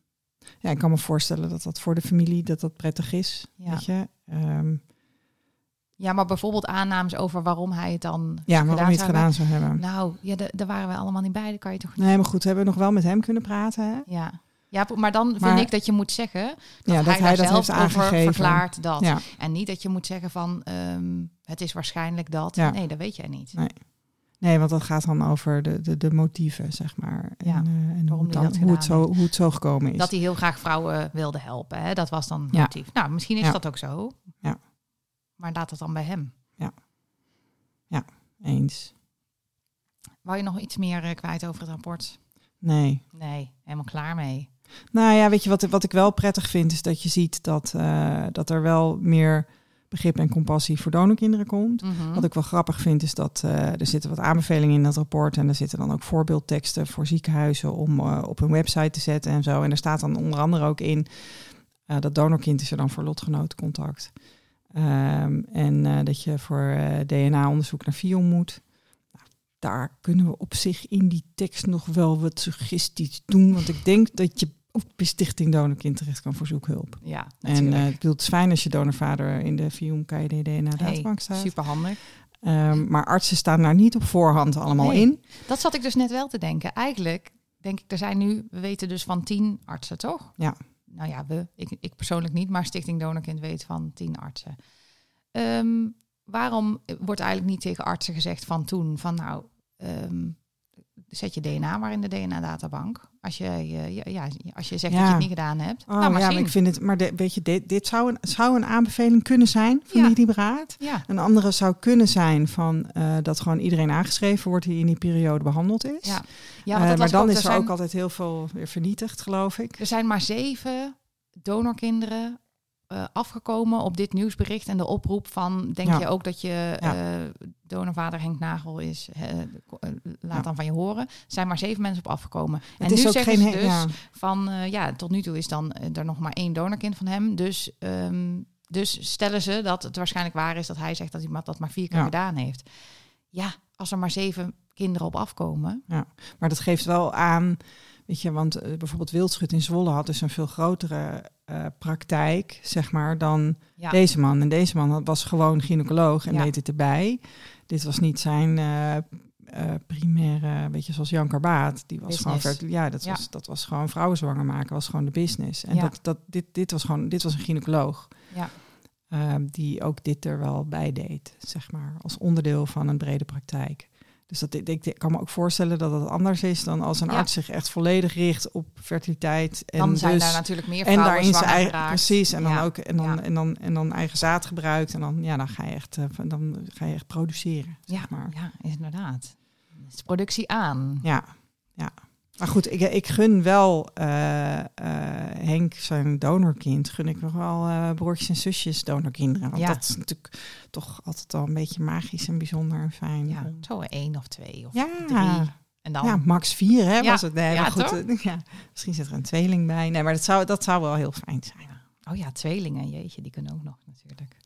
ja, ik kan me voorstellen dat dat voor de familie dat dat prettig is. Ja. Weet je? Um, ja, maar bijvoorbeeld aannames over waarom hij het dan. Ja, waarom hij het gedaan zou hebben. Nou, ja, daar waren we allemaal niet bij. Daar kan je toch niet. Nee, maar goed, hebben we nog wel met hem kunnen praten. Hè? Ja. Ja, maar dan vind ik dat je moet zeggen dat, ja, dat hij, hij dat zelf heeft over verklaart dat. Ja. En niet dat je moet zeggen van um, het is waarschijnlijk dat. Ja. Nee, dat weet jij niet. Nee. Nee, want dat gaat dan over de, de, de motieven, zeg maar. En, uh, en hoe, dan, hoe, het zo, hoe het zo gekomen is. Dat hij heel graag vrouwen wilde helpen. Hè? Dat was dan het ja. motief. Nou, misschien is ja. dat ook zo. Ja. Maar laat het dan bij hem. Ja. Ja, eens. Wou je nog iets meer uh, kwijt over het rapport? Nee. Nee, helemaal klaar mee. Nou ja, weet je wat, wat ik wel prettig vind, is dat je ziet dat, uh, dat er wel meer begrip en compassie voor donorkinderen komt. Mm -hmm. Wat ik wel grappig vind is dat uh, er zitten wat aanbevelingen in dat rapport en er zitten dan ook voorbeeldteksten voor ziekenhuizen om uh, op hun website te zetten en zo. En er staat dan onder andere ook in uh, dat donorkind is er dan voor lotgenotencontact. Um, en dat je voor DNA-onderzoek naar FIOM moet. Nou, daar kunnen we op zich in die tekst nog wel wat suggesties doen. Want ik denk dat je op bij Stichting Donorkind terecht kan voor zoekhulp. Ja, en uh, het is fijn als je donorvader in de FIOM KID DNA databank hey, staat. Super handig. Um, maar artsen staan daar niet op voorhand allemaal nee, in. Dat zat ik dus net wel te denken. Eigenlijk denk ik, er zijn nu, we weten dus van tien artsen, toch? Ja. Nou ja, we, ik, ik persoonlijk niet, maar Stichting Donorkind weet van tien artsen. Um, waarom wordt eigenlijk niet tegen artsen gezegd van toen, van nou, um, zet je DNA maar in de DNA-databank. Als je, ja, als je zegt dat je het niet gedaan hebt. Oh, nou, maar ja, maar ik vind het, maar weet je, dit, dit zou, een, zou een aanbeveling kunnen zijn van ja. die beraad. Ja. Een andere zou kunnen zijn van uh, dat gewoon iedereen aangeschreven wordt die in die periode behandeld is. Ja. Ja, uh, maar dan is er ook altijd heel veel weer vernietigd, geloof ik. Er zijn maar zeven donorkinderen uh, afgekomen op dit nieuwsbericht en de oproep van denk je ook dat je ja. uh, donorvader Henk Nagel is, uh, laat dan van je horen. Er zijn maar zeven mensen op afgekomen. Het en is nu ook zeggen geen, ze dus van ja, tot nu toe is dan er nog maar één donorkind van hem. Dus, um, dus stellen ze dat het waarschijnlijk waar is dat hij zegt dat hij dat maar vier keer gedaan heeft. Ja, als er maar zeven kinderen op afkomen. Ja, maar dat geeft wel aan Weet je, want uh, bijvoorbeeld Wildschut in Zwolle had dus een veel grotere uh, praktijk, zeg maar, dan ja. deze man. En deze man was gewoon gynaecoloog en ja. deed het erbij. Dit was niet zijn uh, primaire, weet je, zoals Jan Karbaat. Die was business. gewoon, ja, dat, ja. Was, dat was gewoon vrouwen zwanger maken, was gewoon de business. En dat, dat, dit, dit was gewoon, dit was een gynaecoloog. Ja. Ehm, die ook dit er wel bij deed, zeg maar, als onderdeel van een brede praktijk. Dus dat, ik, ik kan me ook voorstellen dat het anders is dan als een arts zich echt volledig richt op fertiliteit. En dan zijn dus, daar natuurlijk meer vrouwen en daarin zijn eigen, Precies, en dan ook en dan, en, dan, en dan eigen zaad gebruikt. En dan, ja, dan ga je echt, uh, dan ga je echt produceren. Zeg ja, maar. ja, inderdaad. is productie aan. Ja, ja. Maar goed, ik, ik gun wel uh, uh, Henk, zijn donorkind, gun ik nog wel uh, broertjes en zusjes donorkinderen. Want ja. dat is natuurlijk toch altijd al een beetje magisch en bijzonder en fijn. Ja, zo één of twee of ja. drie. En dan... Ja, max vier hè, was het. Nee, ja, goed, (laughs) ja, misschien zit er een tweeling bij. Nee, maar dat zou, dat zou wel heel fijn zijn. Oh ja, tweelingen, jeetje, die kunnen ook nog natuurlijk.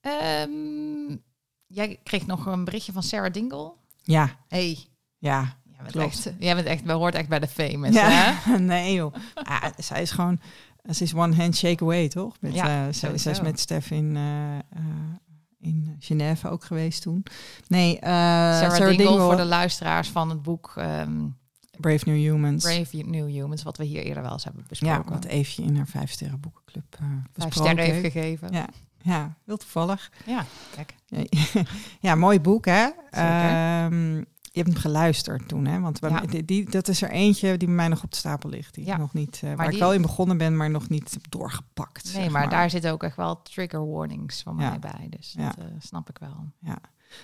Um, jij kreeg nog een berichtje van Sarah Dingle. Ja. Hey. Ja, bent echt, jij bent echt, we hoort echt bij de famous, ja. hè? (laughs) nee joh. Ah, zij is gewoon, ze is one handshake away, toch? Met, ja, uh, zij, zij is met Stef in, uh, uh, in Genève ook geweest toen. Nee, Sarah, Sarah Dingle, voor de luisteraars van het boek... Um, Brave New Humans. Brave New Humans, wat we hier eerder wel eens hebben besproken. Ja, wat Eefje in haar vijf sterren boekenclub Vijf sterren heeft gegeven. Ja, ja, heel toevallig. Ja, kijk. ja, (laughs) mooi boek, hè? Um, je hebt hem geluisterd toen, hè? Want die, dat is er eentje die bij mij nog op de stapel ligt. Die ja. nog niet, uh, waar ik wel in begonnen ben, maar nog niet doorgepakt. Nee, maar, daar zitten ook echt wel trigger warnings van mij bij. Dus dat uh, snap ik wel. Ja.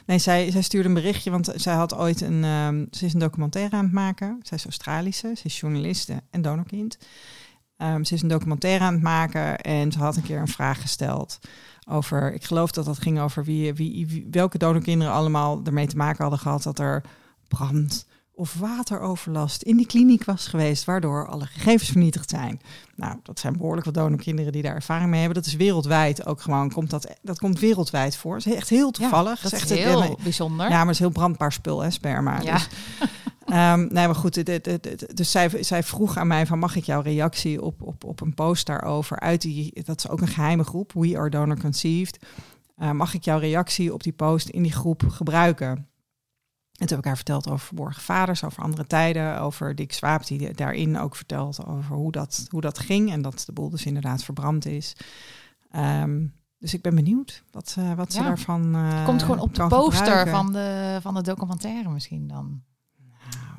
Nee, zij, zij stuurde een berichtje, want zij had ooit een... Um, ze is een documentaire aan het maken. Zij is Australische, ze is journaliste en donorkind. Um, ze is een documentaire aan het maken en ze had een keer een vraag gesteld over... Ik geloof dat dat ging over wie, wie, wie welke donorkinderen allemaal ermee te maken hadden gehad... dat er brand of wateroverlast in die kliniek was geweest, waardoor alle gegevens vernietigd zijn. Nou, dat zijn behoorlijk wat donorkinderen die daar ervaring mee hebben. Dat is wereldwijd ook gewoon, komt dat, dat komt wereldwijd voor. Dat is echt heel toevallig. dat is echt heel bijzonder. Ja, maar het is heel brandbaar spul, hè, sperma. Ja. Dus, (laughs) um, nee, maar goed, dus zij, zij vroeg aan mij van, mag ik jouw reactie op, op, op een post daarover uit die, dat is ook een geheime groep, We Are Donor Conceived. Uh, mag ik jouw reactie op die post in die groep gebruiken? En toen heb ik haar verteld over verborgen vaders, over andere tijden, over Dick Swaap, die daarin ook vertelt over hoe dat, hoe dat ging en dat de boel dus inderdaad verbrand is. Um, dus ik ben benieuwd wat, uh, wat ze daarvan. Uh, Komt gewoon op de poster van de, van de documentaire misschien dan.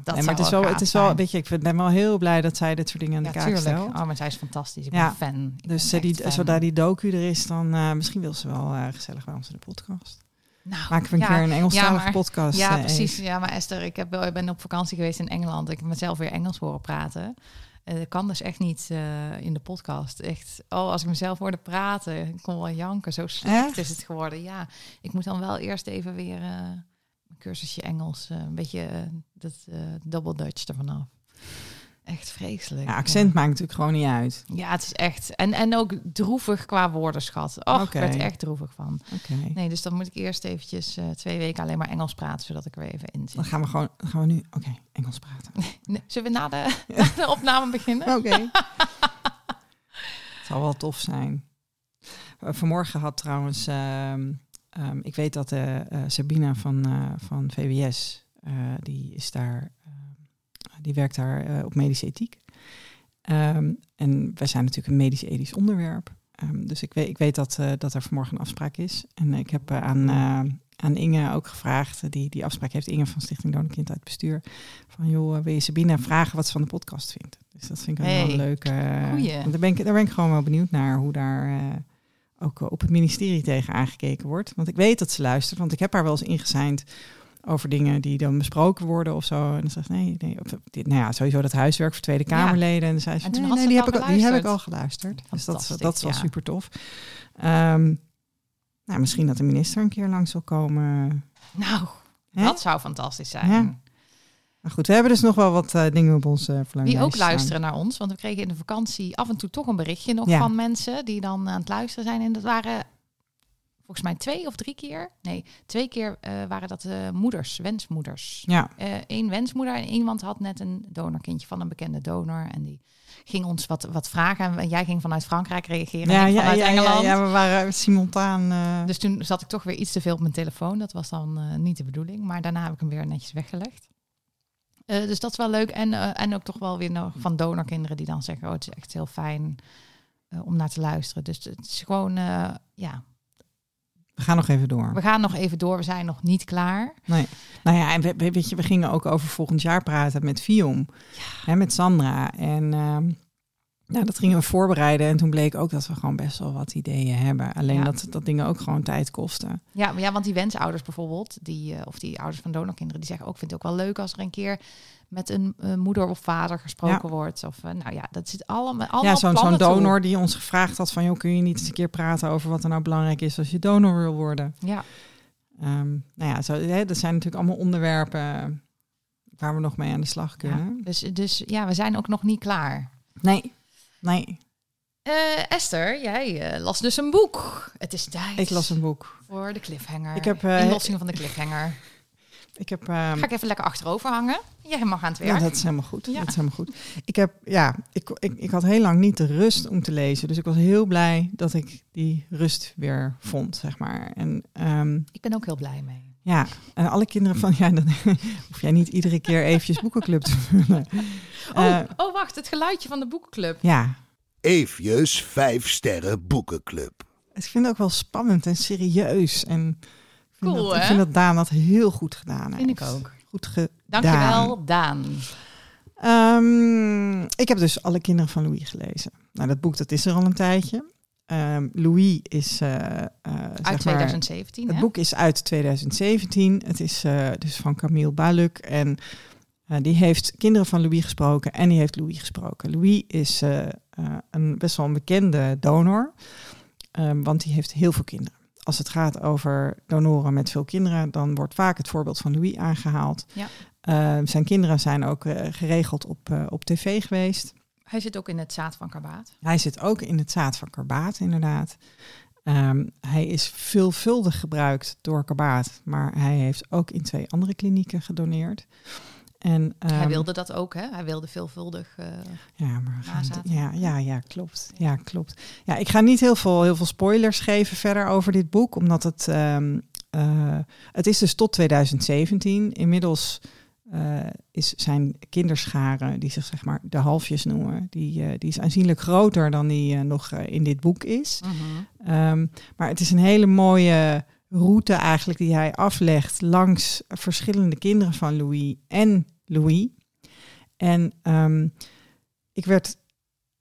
Dat nee, maar het is wel, het is wel, weet je, ik ben wel heel blij dat zij dit soort dingen aan de kaak stelt. Oh, maar zij is fantastisch. Ik ben fan. Ik dus ben die, zodra die docu er is, dan uh, misschien wil ze wel gezellig bij ons in de podcast. Nou, Maken we een keer een Engelstalige ja, podcast. Ja, eh, precies. Ja, maar Esther, ik, heb, ik ben op vakantie geweest in Engeland. Ik heb mezelf weer Engels horen praten. Uh, dat kan dus echt niet uh, in de podcast. Echt, oh, als ik mezelf hoorde praten, ik kon wel janken. Zo slecht is het geworden. Ja, ik moet dan wel eerst even weer uh, cursusje Engels, een beetje dat double Dutch ervan af. Echt vreselijk. Ja, accent maakt natuurlijk gewoon niet uit. Ja, het is echt. En, en ook droevig qua woordenschat. Oh, okay. ik werd echt droevig van. Okay. Nee, dus dan moet ik eerst eventjes uh, twee weken alleen maar Engels praten, zodat ik er even in zit. Dan gaan we gewoon, gaan we nu, oké, Engels praten. (laughs) Nee, zullen we na de, (laughs) na de opname beginnen? Oké. (laughs) het zal wel tof zijn. Vanmorgen had trouwens, uh, um, ik weet dat uh, Sabina van, van VWS, die is daar die werkt daar op medische ethiek. Um, en wij zijn natuurlijk een medisch-ethisch onderwerp. Um, dus ik weet, ik weet dat, dat er vanmorgen een afspraak is. En ik heb aan, aan Inge ook gevraagd. Die, die afspraak heeft Inge van Stichting Donorkind uit bestuur. Van joh, wil je Sabine vragen wat ze van de podcast vindt? Dus dat vind ik hey, wel een leuke. Uh, daar, ben ik, daar ben ik gewoon wel benieuwd naar hoe daar ook op het ministerie tegen aangekeken wordt. Want ik weet dat ze luistert, want ik heb haar wel eens ingezeind over dingen die dan besproken worden of zo. En dan zegt nee, nee. Of, nou ja, sowieso dat huiswerk voor Tweede Kamerleden. En dan zei ze, nee, nee, die, heb ik, die heb ik al geluisterd. Dus dat, dat is wel super tof. Um, nou, misschien dat de minister een keer langs zal komen. Nou, dat zou fantastisch zijn. Ja. Maar goed, we hebben dus nog wel wat uh, dingen op ons uh, Die ook luisteren naar ons. Want we kregen in de vakantie af en toe toch een berichtje nog van mensen die dan aan het luisteren zijn. En dat waren volgens mij twee of drie keer. Nee, twee keer uh, waren dat uh, moeders, wensmoeders. Ja. Eén wensmoeder en iemand had net een donorkindje van een bekende donor. En die ging ons wat, wat vragen. En jij ging vanuit Frankrijk reageren. Ja, ja, vanuit ja, Engeland. Ja, ja, we waren simultaan. Uh... Dus toen zat ik toch weer iets te veel op mijn telefoon. Dat was dan niet de bedoeling. Maar daarna heb ik hem weer netjes weggelegd. Uh, dus dat is wel leuk. En, uh, en ook toch wel weer nog van donorkinderen die dan zeggen: Oh, het is echt heel fijn uh, om naar te luisteren. Dus het is gewoon, ja. We gaan nog even door. We gaan nog even door. We zijn nog niet klaar. Nee. Nou ja, en we, weet je, we gingen ook over volgend jaar praten met Vium. Ja. Hè, met Sandra. En ehm, nou, dat gingen we voorbereiden en toen bleek ook dat we gewoon best wel wat ideeën hebben. Alleen dat, dat dingen ook gewoon tijd kosten. Ja, ja want die wensouders bijvoorbeeld, die, uh, of die ouders van donorkinderen, die zeggen ook, vind het ook wel leuk als er een keer met een uh, moeder of vader gesproken wordt. Of uh, nou ja, dat zit allemaal. allemaal ja, zo'n zo'n donor die ons gevraagd had van, joh, kun je niet eens een keer praten over wat er nou belangrijk is als je donor wil worden? Ja. Um, nou ja, zo, hè, dat zijn natuurlijk allemaal onderwerpen waar we nog mee aan de slag kunnen. Ja, dus, dus ja, we zijn ook nog niet klaar. Nee. Nee. Uh, Esther, jij uh, las dus een boek. Het is tijd. Ik las een boek. Voor de cliffhanger. Ik heb uh, inlossingen van de cliffhanger. Ik heb, um, Ga ik even lekker achterover hangen. Jij mag aan het werk. Ja, dat is helemaal goed. Ja. Dat is helemaal goed. Ik heb, ja, ik, ik, ik had heel lang niet de rust om te lezen. Dus ik was heel blij dat ik die rust weer vond, zeg maar. En, um, ik ben ook heel blij mee. Ja, en alle kinderen van, ja, dan (laughs) hoef jij niet iedere keer eventjes boekenclub te vullen. Oh, oh, wacht, het geluidje van de boekenclub. Ja, Eefjes vijf sterren boekenclub. Ik vind het ook wel spannend en serieus. En ik vind, cool, dat, ik vind dat Daan dat heel goed gedaan heeft. Vind ik ook. Goed gedaan. Dankjewel, Daan. Um, ik heb dus alle kinderen van Louis gelezen. Nou, dat boek dat is er al een tijdje. Um, Louis is uh, uh, uit 2017. het boek is uit 2017. Het is uh, dus van Camille Baluk en die heeft kinderen van Louis gesproken en die heeft Louis gesproken. Louis is een best wel een bekende donor, um, want die heeft heel veel kinderen. Als het gaat over donoren met veel kinderen, dan wordt vaak het voorbeeld van Louis aangehaald. Ja. Ehm, zijn kinderen zijn ook geregeld op, op tv geweest. Hij zit ook in het zaad van Karbaat. Hij zit ook in het zaad van Karbaat, inderdaad. Um, hij is veelvuldig gebruikt door Karbaat, maar hij heeft ook in twee andere klinieken gedoneerd. En, hij ehm, wilde dat ook, hè? Hij wilde veelvuldig uh, ja, maar ja, ja, ja, klopt. Ja, klopt. Ja, ik ga niet heel veel, heel veel spoilers geven verder over dit boek, omdat het, um, uh, het is dus tot 2017. Inmiddels uh, is zijn kinderscharen, die zich zeg maar de halfjes noemen, die, die is aanzienlijk groter dan die nog in dit boek is. Uh um, maar het is een hele mooie route eigenlijk die hij aflegt langs verschillende kinderen van Louis en Louis. En um, ik werd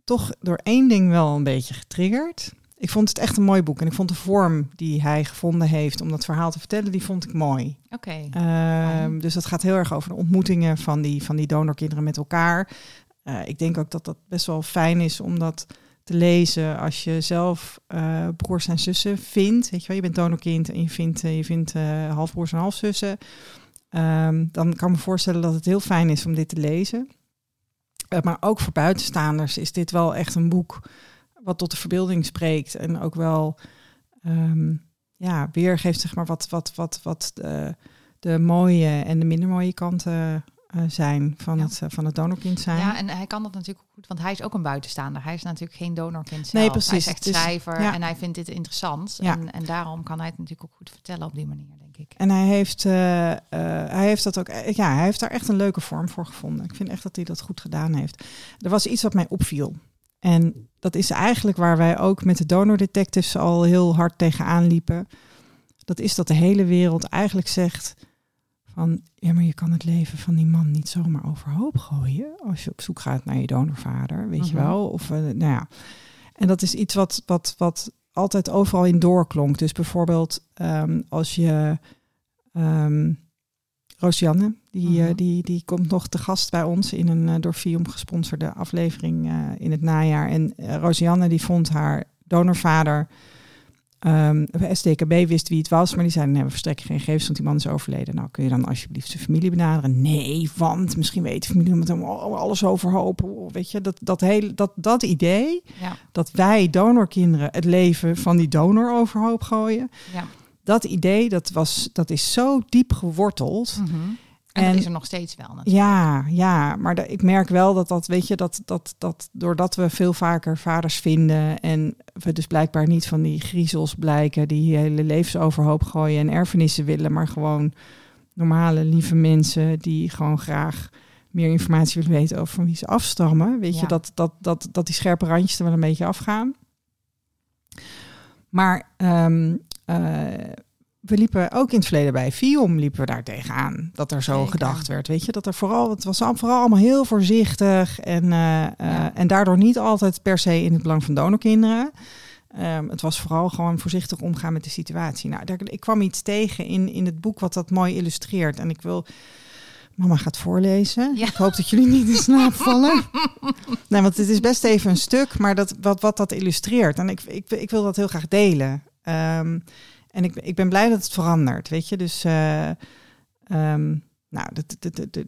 toch door één ding wel een beetje getriggerd. Ik vond het echt een mooi boek en ik vond de vorm die hij gevonden heeft om dat verhaal te vertellen, die vond ik mooi. Oké. Okay. Um, dus dat gaat heel erg over de ontmoetingen van die, van die donorkinderen met elkaar. Uh, ik denk ook dat dat best wel fijn is om dat te lezen als je zelf uh, broers en zussen vindt. Weet je wel, je bent donorkind en je vindt, uh, je vindt uh, halfbroers en halfzussen. Um, dan kan ik me voorstellen dat het heel fijn is om dit te lezen. Maar ook voor buitenstaanders is dit wel echt een boek wat tot de verbeelding spreekt. En ook wel um, ja, weergeeft zeg maar, wat, wat, wat, wat de, de mooie en de minder mooie kanten uh, zijn van, het, uh, van het donorkind zijn. Ja, en hij kan dat natuurlijk goed, want hij is ook een buitenstaander. Hij is natuurlijk geen donorkind zelf. Nee, precies. Hij is echt dus, schrijver ja. en hij vindt dit interessant. Ja. En, en daarom kan hij het natuurlijk ook goed vertellen op die manier, denk ik. En hij heeft, uh, hij heeft dat ook, ja, hij heeft daar echt een leuke vorm voor gevonden. Ik vind echt dat hij dat goed gedaan heeft. Er was iets wat mij opviel. En dat is eigenlijk waar wij ook met de donor detectives al heel hard tegenaan liepen. Dat is dat de hele wereld eigenlijk zegt van ja, maar je kan het leven van die man niet zomaar overhoop gooien als je op zoek gaat naar je donorvader, weet je mhm. wel? Of uh, nou ja. En dat is iets wat, wat, wat altijd overal in doorklonk. Dus bijvoorbeeld ehm, als je um, Roosjanne, die, uh, die, die komt nog te gast bij ons in een uh, door Fium gesponsorde aflevering in het najaar. En Roosjanne die vond haar donorvader Um, SDKB wist wie het was, maar die zeiden: nee, we verstrekken geen gegevens, want die man is overleden. Nou, kun je dan alsjeblieft zijn familie benaderen? Nee, want misschien weet de familie met hem alles overhoop. Weet je, dat, dat, hele, dat, dat idee ja. dat wij donorkinderen het leven van die donor overhoop gooien. Ja. Dat idee, dat, was, dat is zo diep geworteld. Mm en, dat is er nog steeds wel natuurlijk. Ja, ja maar ik merk wel dat dat, weet je, dat, dat, dat doordat we veel vaker vaders vinden en we dus blijkbaar niet van die griezels blijken die hele levens overhoop gooien en erfenissen willen, maar gewoon normale, lieve mensen die gewoon graag meer informatie willen weten over van wie ze afstammen. Weet je, dat, dat, dat, dat die scherpe randjes er wel een beetje afgaan. Maar um, we liepen ook in het verleden bij Fium, liepen we daar tegenaan. Dat er zo gedacht werd. Weet je, dat er vooral, het was vooral allemaal heel voorzichtig. En, uh, en daardoor niet altijd per se in het belang van donorkinderen. Um, het was vooral gewoon voorzichtig omgaan met de situatie. Nou, daar, ik kwam iets tegen in, in het boek wat dat mooi illustreert. En ik wil. Mama gaat voorlezen. Ik hoop dat jullie niet in slaap vallen. (laughs) nee, want het is best even een stuk, maar dat, wat, wat dat illustreert. En ik, ik, ik wil dat heel graag delen. Um, en ik, ik ben blij dat het verandert, weet je. Dus, uh, um, nou, de, de, de,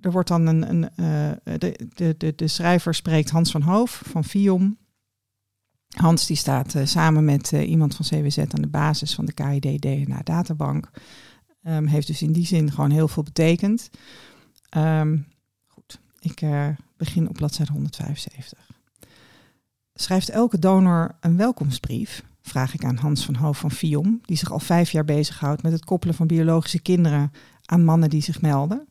er wordt dan een, een uh, de, de, de, de schrijver spreekt Hans van Hoof van Fium. Hans die staat uh, samen met iemand van CWZ aan de basis van de KID DNA databank. Um, heeft dus in die zin gewoon heel veel betekend. Um, goed, ik begin op bladzijde 175. Schrijft elke donor een welkomstbrief vraag ik aan Hans van Hoof van Fion, die zich al vijf jaar bezighoudt met het koppelen van biologische kinderen aan mannen die zich melden.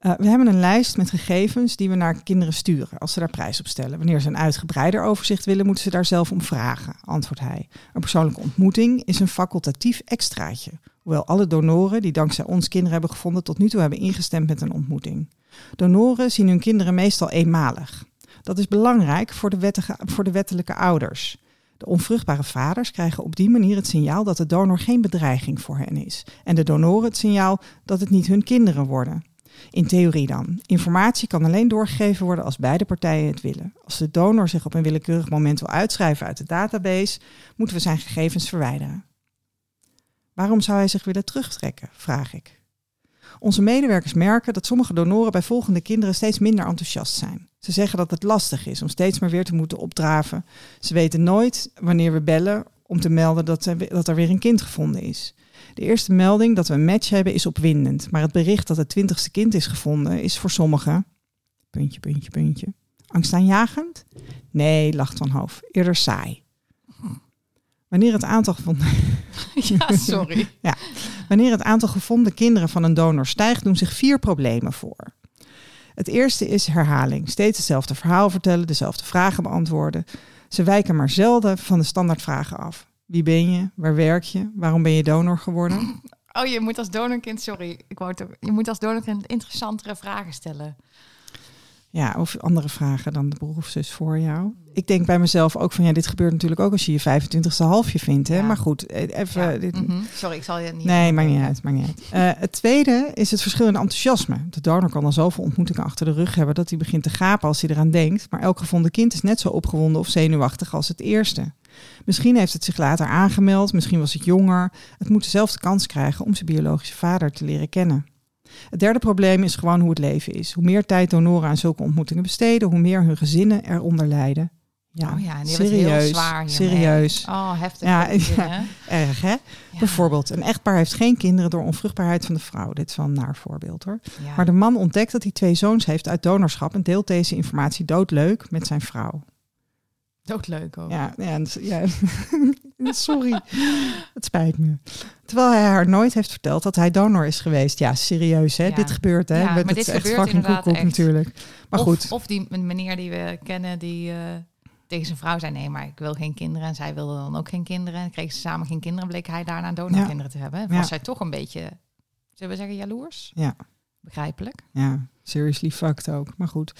Uh, we hebben een lijst met gegevens die we naar kinderen sturen als ze daar prijs op stellen. Wanneer ze een uitgebreider overzicht willen, moeten ze daar zelf om vragen, antwoordt hij. Een persoonlijke ontmoeting is een facultatief extraatje, hoewel alle donoren die dankzij ons kinderen hebben gevonden tot nu toe hebben ingestemd met een ontmoeting. Donoren zien hun kinderen meestal eenmalig. Dat is belangrijk voor de, wettige, voor de wettelijke ouders. De onvruchtbare vaders krijgen op die manier het signaal dat de donor geen bedreiging voor hen is. En de donoren het signaal dat het niet hun kinderen worden. In theorie dan. Informatie kan alleen doorgegeven worden als beide partijen het willen. Als de donor zich op een willekeurig moment wil uitschrijven uit de database, moeten we zijn gegevens verwijderen. Waarom zou hij zich willen terugtrekken? vraag ik. Onze medewerkers merken dat sommige donoren bij volgende kinderen steeds minder enthousiast zijn. Ze zeggen dat het lastig is om steeds maar weer te moeten opdraven. Ze weten nooit wanneer we bellen om te melden dat er, er weer een kind gevonden is. De eerste melding dat we een match hebben is opwindend, maar het bericht dat het twintigste kind is gevonden is voor sommigen, puntje, puntje, puntje, angstaanjagend? Nee, lacht Van Hoof, eerder saai. Wanneer het aantal gevonden... (laughs) ja, sorry. (laughs) ja. Wanneer het aantal gevonden kinderen van een donor stijgt, doen zich vier problemen voor. Het eerste is herhaling. Steeds hetzelfde verhaal vertellen, dezelfde vragen beantwoorden. Ze wijken maar zelden van de standaardvragen af. Wie ben je? Waar werk je? Waarom ben je donor geworden? Oh, je moet als donorkind, sorry, ik wou het ook, je moet als donorkind interessantere vragen stellen. Ja, of andere vragen dan de broer of zus voor jou. Ik denk bij mezelf ook van ja, dit gebeurt natuurlijk ook als je je 25ste halfje vindt. Hè? Maar goed, eh, even. Dit... Mhm. Sorry, ik zal je niet. Nee, maakt niet uit. Maakt niet uit. Uh, het tweede is het verschil in enthousiasme. De donor kan al zoveel ontmoetingen achter de rug hebben dat hij begint te gapen als hij eraan denkt. Maar elk gevonden kind is net zo opgewonden of zenuwachtig als het eerste. Misschien heeft het zich later aangemeld, misschien was het jonger. Het moet dezelfde kans krijgen om zijn biologische vader te leren kennen. Het derde probleem is gewoon hoe het leven is. Hoe meer tijd donoren aan zulke ontmoetingen besteden, hoe meer hun gezinnen eronder lijden. Ja, oh ja serieus. Heel zwaar serieus. Oh, heftig. Ja, ja, erg hè? Bijvoorbeeld, een echtpaar heeft geen kinderen door onvruchtbaarheid van de vrouw. Dit is wel een naar voorbeeld hoor. Maar de man ontdekt dat hij twee zoons heeft uit donorschap en deelt deze informatie doodleuk met zijn vrouw. Doodleuk ook. Ja, ja, ja. (laughs) sorry. het spijt me. Terwijl hij haar nooit heeft verteld dat hij donor is geweest. Ja, serieus hè. Dit gebeurt hè. Ja, maar dit is echt fucking koekoek natuurlijk. Maar of, goed. Of die meneer die we kennen die... Uh, tegen zijn vrouw zei: Nee, maar ik wil geen kinderen. En zij wilde dan ook geen kinderen. En kregen ze samen geen kinderen. bleek hij daarna donorkinderen te hebben. En was zij toch een beetje, zullen we zeggen, jaloers? Ja. Begrijpelijk. Ja, seriously fucked ook. Maar goed.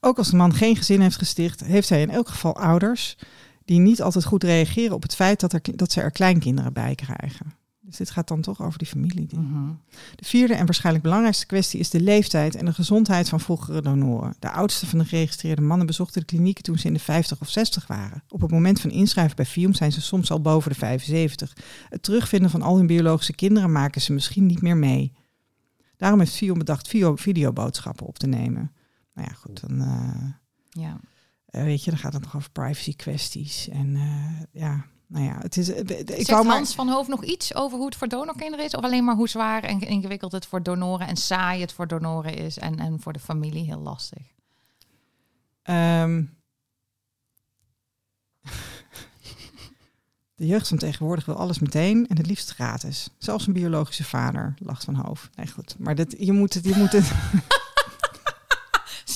Ook als de man geen gezin heeft gesticht, heeft hij in elk geval ouders die niet altijd goed reageren op het feit dat, er, dat ze er kleinkinderen bij krijgen. Dus dit gaat dan toch over die familie. Mhm. De vierde en waarschijnlijk belangrijkste kwestie is de leeftijd en de gezondheid van vroegere donoren. De oudste van de geregistreerde mannen bezochten de klinieken toen ze in de 50 of 60 waren. Op het moment van inschrijven bij FIOM zijn ze soms al boven de 75. Het terugvinden van al hun biologische kinderen maken ze misschien niet meer mee. Daarom heeft FIOM bedacht video, videoboodschappen op te nemen. Nou ja, goed, dan... Uh, ja. Uh, weet je, dan gaat het nog over privacy kwesties. En uh, ja, nou ja, het is. Eh, ik Zegt wou maar... Hans van Hoofd nog iets over hoe het voor donorkinderen is? Of alleen maar hoe zwaar en ingewikkeld het voor donoren en saai het voor donoren is en, en voor de familie heel lastig? Um... (laughs) De jeugd van tegenwoordig wil alles meteen en het liefst gratis. Zelfs een biologische vader lacht van hoofd. Nee, goed. Maar dit, je moet het. Je moet het (laughs)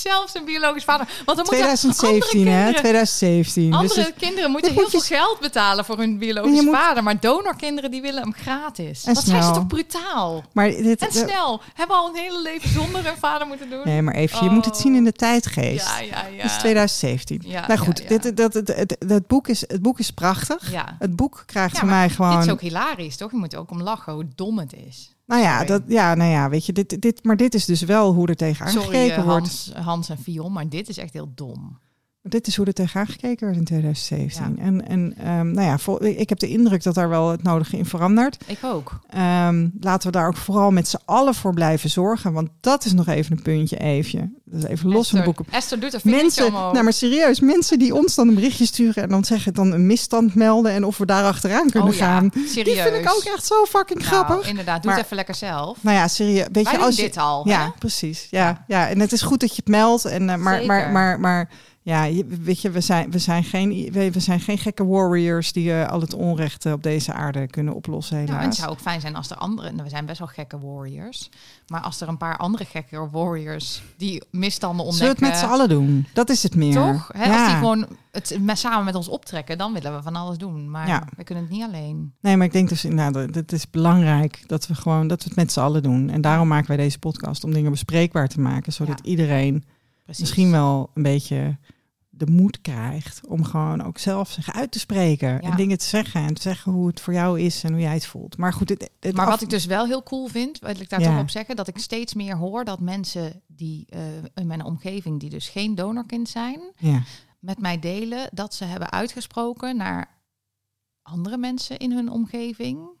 zelfs een biologisch vader. Want dan 2017, hè? 2017. Andere dus kinderen moeten heel veel geld betalen voor hun biologische vader. Maar donorkinderen die willen hem gratis. En dat zijn ze toch brutaal? Maar dit, en snel. Hebben al een hele leven zonder hun vader moeten doen. Nee, maar even, je moet het zien in de tijdgeest. Ja, ja, ja. Het is 2017. Ja, nou goed, Dit, dat, het, het, het, boek is, het boek is prachtig. Ja. Het boek krijgt van mij gewoon... Dit is ook hilarisch, toch? Je moet ook om lachen hoe dom het is. Nou ja, dat, ja, nou ja, weet je, dit, dit, maar dit is dus wel hoe er tegenaan Sorry, gekeken wordt. Hans, Hans en Fion, maar dit is echt heel dom. Dit is hoe er tegenaan gekeken werd in 2017. En, en um, nou ja, vol, ik heb de indruk dat daar wel het nodige in verandert. Ik ook. Um, laten we daar ook vooral met z'n allen voor blijven zorgen. Want dat is nog even een puntje even. Dat is even los van boeken. Esther doet er mensen, Nou, maar serieus, mensen die ons dan een berichtje sturen en dan zeggen dan een misstand melden en of we daar achteraan kunnen oh, gaan. Ja, serieus. Die vind ik ook echt zo fucking nou, grappig. Inderdaad, doe het even lekker zelf. Nou ja, serieus. Weet je, als je, dit al. Ja, precies. Ja, ja, en het is goed dat je het meldt. En, uh, maar, maar, maar, maar ja, weet je, we zijn, we zijn, geen, we zijn geen gekke warriors die uh, al het onrecht op deze aarde kunnen oplossen. Helaas. Ja, het zou ook fijn zijn als er andere, nou, we zijn best wel gekke warriors, maar als er een paar andere gekke warriors die misstanden ontdekken. Zullen we het met z'n allen doen? Dat is het meer. Toch? Hè? Als die gewoon het samen met ons optrekken, dan willen we van alles doen. Maar ja. we kunnen het niet alleen. Nee, maar ik denk dus, nou, het is belangrijk dat we gewoon dat we het met z'n allen doen. En daarom maken wij deze podcast om dingen bespreekbaar te maken, zodat iedereen Precies. misschien wel een beetje de moed krijgt om gewoon ook zelf zich uit te spreken en dingen te zeggen en te zeggen hoe het voor jou is en hoe jij het voelt. Maar goed, het, maar wat ik dus wel heel cool vind, wil ik daar toch op zeggen, dat ik steeds meer hoor dat mensen die uh, in mijn omgeving die dus geen donorkind zijn, ja. met mij delen dat ze hebben uitgesproken naar andere mensen in hun omgeving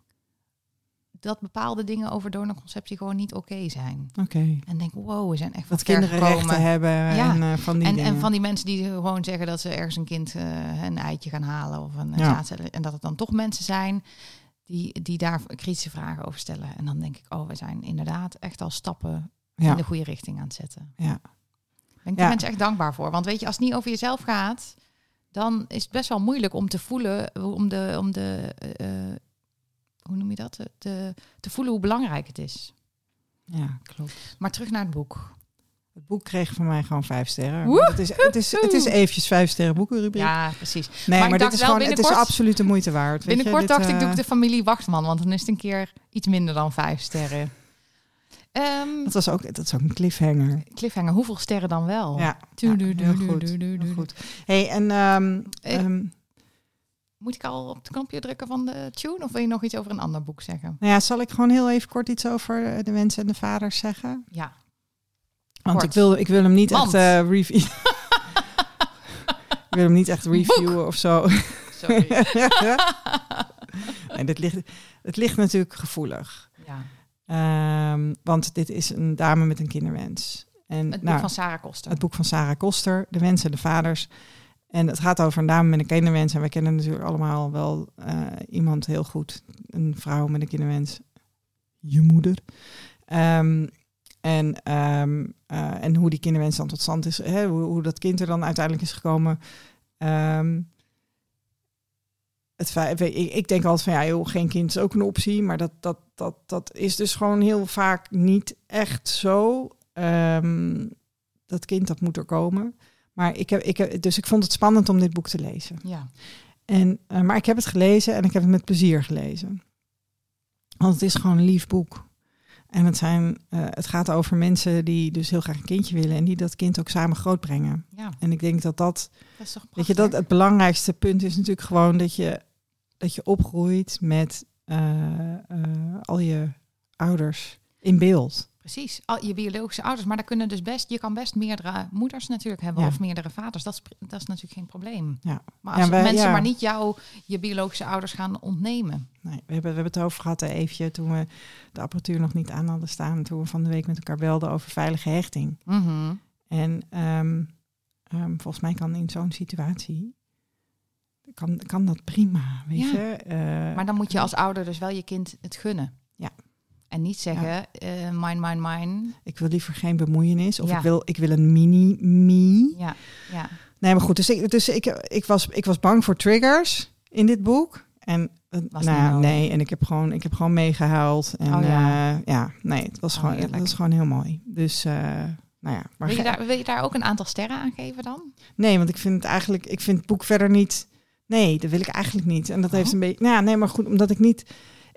dat bepaalde dingen over donorconceptie gewoon niet oké zijn. Oké. En denk, wow, we zijn echt wat kinderen rechten hebben ja. en uh, van die en, en van die mensen die gewoon zeggen dat ze ergens een kind uh, een eitje gaan halen of een ja. en dat het dan toch mensen zijn die, die daar kritische vragen over stellen. En dan denk ik, oh, we zijn inderdaad echt al stappen in de goede richting aan het zetten. Ja. Ben ik daar mensen echt dankbaar voor. Want weet je, als het niet over jezelf gaat, dan is het best wel moeilijk om te voelen, om de, om de uh, hoe noem je dat? Te, te voelen hoe belangrijk het is. Ja, klopt. Maar terug naar het boek. Het boek kreeg van mij gewoon vijf sterren. Het is, het, is, het is eventjes vijf sterren boekenrubriek. Ja, precies. Nee, maar, dit is gewoon, het is absoluut de moeite waard. Weet binnenkort dacht ik, doe ik de familie Wachtman, want dan is het een keer iets minder dan vijf sterren. Um, dat, was ook, dat is ook een cliffhanger. Cliffhanger, hoeveel sterren dan wel? Ja, ja heel goed. Heel goed. Hey, en um, moet ik al op het knopje drukken van de tune? Of wil je nog iets over een ander boek zeggen? Nou ja, zal ik gewoon heel even kort iets over eh, de mensen en de vaders zeggen? Ja. Want ik wil, ik wil hem niet echt uh, review. (laughs) ik wil hem niet echt reviewen of zo. Sorry. (laughs) nee, dit ligt, het ligt natuurlijk gevoelig. Ja. Um, want dit is een dame met een kinderwens. En, het boek nou, van Sarah Koster. Het boek van Sarah Koster, De Wensen en de Vaders. En het gaat over een dame met een kinderwens. En wij kennen natuurlijk allemaal wel uh, iemand heel goed. Een vrouw met een kinderwens. Je moeder. Um, en, um, uh, en hoe die kinderwens dan tot stand is. Hè, hoe, dat kind er dan uiteindelijk is gekomen. Um, het ik, denk altijd van ja, geen kind is ook een optie. Maar dat, dat, dat, dat is dus gewoon heel vaak niet echt zo. dat kind dat moet er komen. Maar ik heb, ik heb, dus ik vond het spannend om dit boek te lezen. Ja. En, uh, maar ik heb het gelezen en ik heb het met plezier gelezen. Want het is gewoon een lief boek. En het, zijn, uh, het gaat over mensen die dus heel graag een kindje willen en die dat kind ook samen grootbrengen. Ja. En ik denk dat dat, dat, is toch weet je, dat het belangrijkste punt is natuurlijk gewoon dat je, dat je opgroeit met uh, al je ouders in beeld. Precies, al je biologische ouders. Maar daar kunnen dus best, je kan best meerdere moeders natuurlijk hebben of meerdere vaders. Dat is, dat is natuurlijk geen probleem. Ja. Maar als mensen maar niet jou, je biologische ouders gaan ontnemen. Nee, we hebben, we hebben het over gehad even toen we de apparatuur nog niet aan hadden staan. Toen we van de week met elkaar belden over veilige hechting. Mhm. En um, um, volgens mij kan in zo'n situatie kan, kan dat prima, weet ja. je. Uh, maar dan moet je als ouder dus wel je kind het gunnen. En niet zeggen, ja. uh, mine, mine, mine. Ik wil liever geen bemoeienis. Of ja. ik, wil, ik wil een mini-me. Ja, ja. Nee, maar goed. Dus, ik, dus ik, ik, was, ik was bang voor triggers in dit boek. En was nou, nee, en ik heb gewoon, ik heb gewoon meegehuild. En oh, ja. Uh, ja, nee, het was, Oh, gewoon, het was gewoon heel mooi. Dus, uh, nou ja. Maar Wil je, daar, wil je daar ook een aantal sterren aan geven dan? Nee, want ik vind het eigenlijk, ik vind het boek verder niet. Nee, dat wil ik eigenlijk niet. En dat Oh. heeft een beetje. Nou ja, nee, maar goed, omdat ik niet.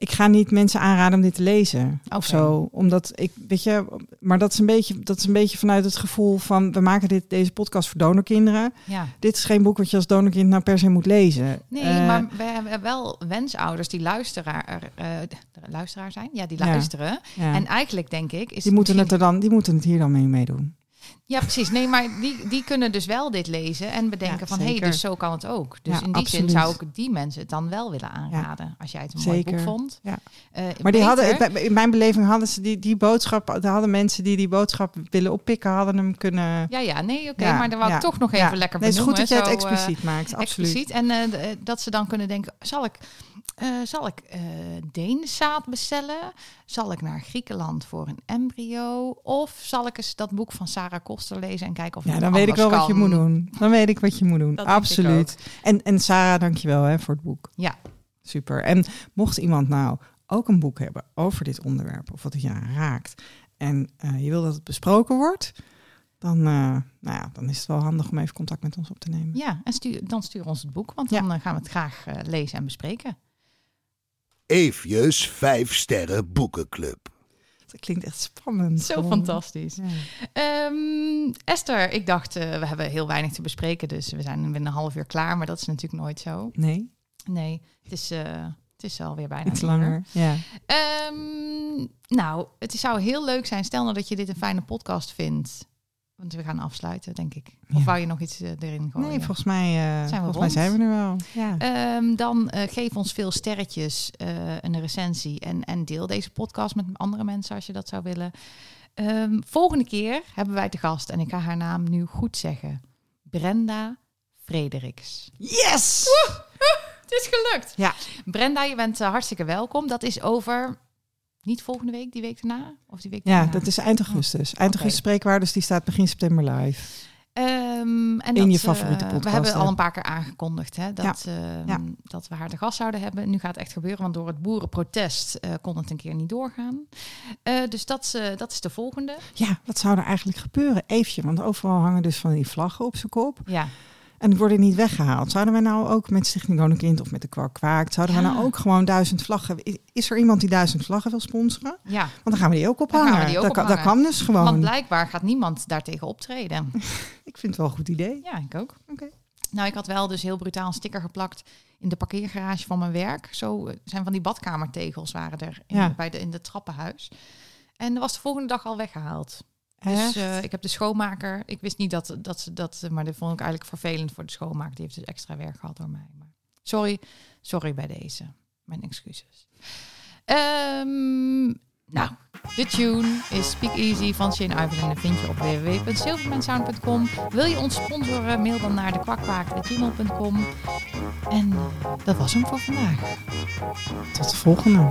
Ik ga niet mensen aanraden om dit te lezen of zo, omdat ik, weet je, maar dat is een beetje, dat is een beetje vanuit het gevoel van we maken dit deze podcast voor donorkinderen. Ja. Dit is geen boek wat je als donorkind nou per se moet lezen. Nee, Eh, maar we hebben wel wensouders die luisteraar, eh, luisteraar zijn. Ja, die luisteren. ja. En eigenlijk denk ik... Is die moeten het misschien- er dan, die moeten het hier dan mee meedoen. Ja, precies. Nee, maar die, die kunnen dus wel dit lezen en bedenken Ja, van... hé, hey, dus zo kan het ook. Dus Ja, in die absoluut. zin zou ik die mensen het dan wel willen aanraden. Als jij het een mooi Zeker. boek vond. Ja. Eh, Maar die hadden, in mijn beleving hadden ze die, die boodschap, hadden mensen die die boodschap willen oppikken, hadden hem kunnen. Ja, ja, nee, oké. Maar dan wou ik toch nog even lekker Nee, het is goed benoemen. dat jij het zo, eh, expliciet maakt, absoluut. expliciet. En eh, dat ze dan kunnen denken, zal ik, eh zal ik eh Deenzaad bestellen? Zal ik naar Griekenland voor een embryo? Of zal ik eens dat boek van Sarah Koster lezen en kijken of Ja, dan weet ik wel wat je moet doen. Dan weet ik wat je moet doen. Dat Absoluut. En, en Sarah, dankjewel hè, voor het boek. Ja. Super. En mocht iemand nou ook een boek hebben over dit onderwerp, of wat het je raakt, en eh, je wil dat het besproken wordt, dan, nou ja, dan is het wel handig om even contact met ons op te nemen. Ja, en stuur, dan stuur ons het boek, want Ja. dan gaan we het graag lezen en bespreken. Eefjes 5 sterren boekenclub. Dat klinkt echt spannend. Zo gewoon. fantastisch. Ja. Ehm, Esther, ik dacht, eh, we hebben heel weinig te bespreken, dus we zijn binnen een half uur klaar, maar dat is natuurlijk nooit zo. Nee, Nee, het is, eh, het is alweer bijna iets langer. Ja. Ehm, nou, het zou heel leuk zijn. Stel nou dat je dit een fijne podcast vindt. Want we gaan afsluiten, denk ik. Of Ja. wou je nog iets eh, erin gooien? Nee, volgens mij, eh, we volgens mij zijn we er wel. Ja. Ehm, dan eh, geef ons veel sterretjes, een recensie en, en deel deze podcast met andere mensen als je dat zou willen. Ehm, volgende keer hebben wij te gast, en ik ga haar naam nu goed zeggen, Brenda Frederiks. Yes! Het is gelukt. Ja. Brenda, je bent hartstikke welkom. Dat is over, niet volgende week, die week daarna? Of die week Ja, daarna? dat is eind augustus. Eind augustus spreekbaar, dus die staat begin september live. Ehm, en In dat, je favoriete eh, podcast, We hebben al een paar keer aangekondigd hè, dat, ehm, Ja. dat we haar de gast zouden hebben. Nu gaat het echt gebeuren, want door het boerenprotest eh, kon het een keer niet doorgaan. Eh, dus dat, is, dat is de volgende. Ja, wat zou er eigenlijk gebeuren? Eefje, want overal hangen dus van die vlaggen op zijn kop. Ja, En die worden niet weggehaald. Zouden wij nou ook met Stichting Donorkind of met de Kwak Kwaakt... zouden we nou ook gewoon duizend vlaggen... Is er iemand die duizend vlaggen wil sponsoren? ja. Want dan gaan we die ook ophangen. we die ook dat, kan, dat ophangen. kan dus gewoon. want blijkbaar gaat niemand daartegen optreden. (laughs) Ik vind het wel een goed idee. Ja, ik ook. Oké. Nou, ik had wel dus heel brutaal een sticker geplakt in de parkeergarage van mijn werk. Zo eh, zijn van die badkamertegels waren er in, Ja. bij de, in het trappenhuis. En dat was de volgende dag al weggehaald. Dus eh, ik heb de schoonmaker. Ik wist niet dat, dat ze dat, maar dat vond ik eigenlijk vervelend voor de schoonmaker. Die heeft dus extra werk gehad door mij. Maar sorry, sorry bij deze. Mijn excuses. Ehm, nou, de tune is Speak Easy van Shane Iverson. En dat vind je op www.silvermansound.com. Wil je ons sponsoren? Mail dan naar de kwakwaak.gmail.com. En eh, dat was hem voor vandaag. Tot de volgende.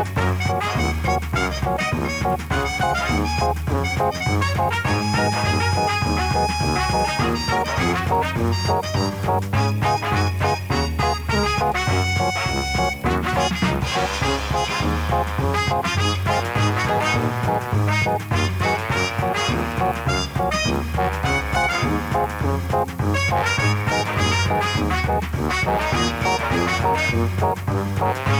Thank you.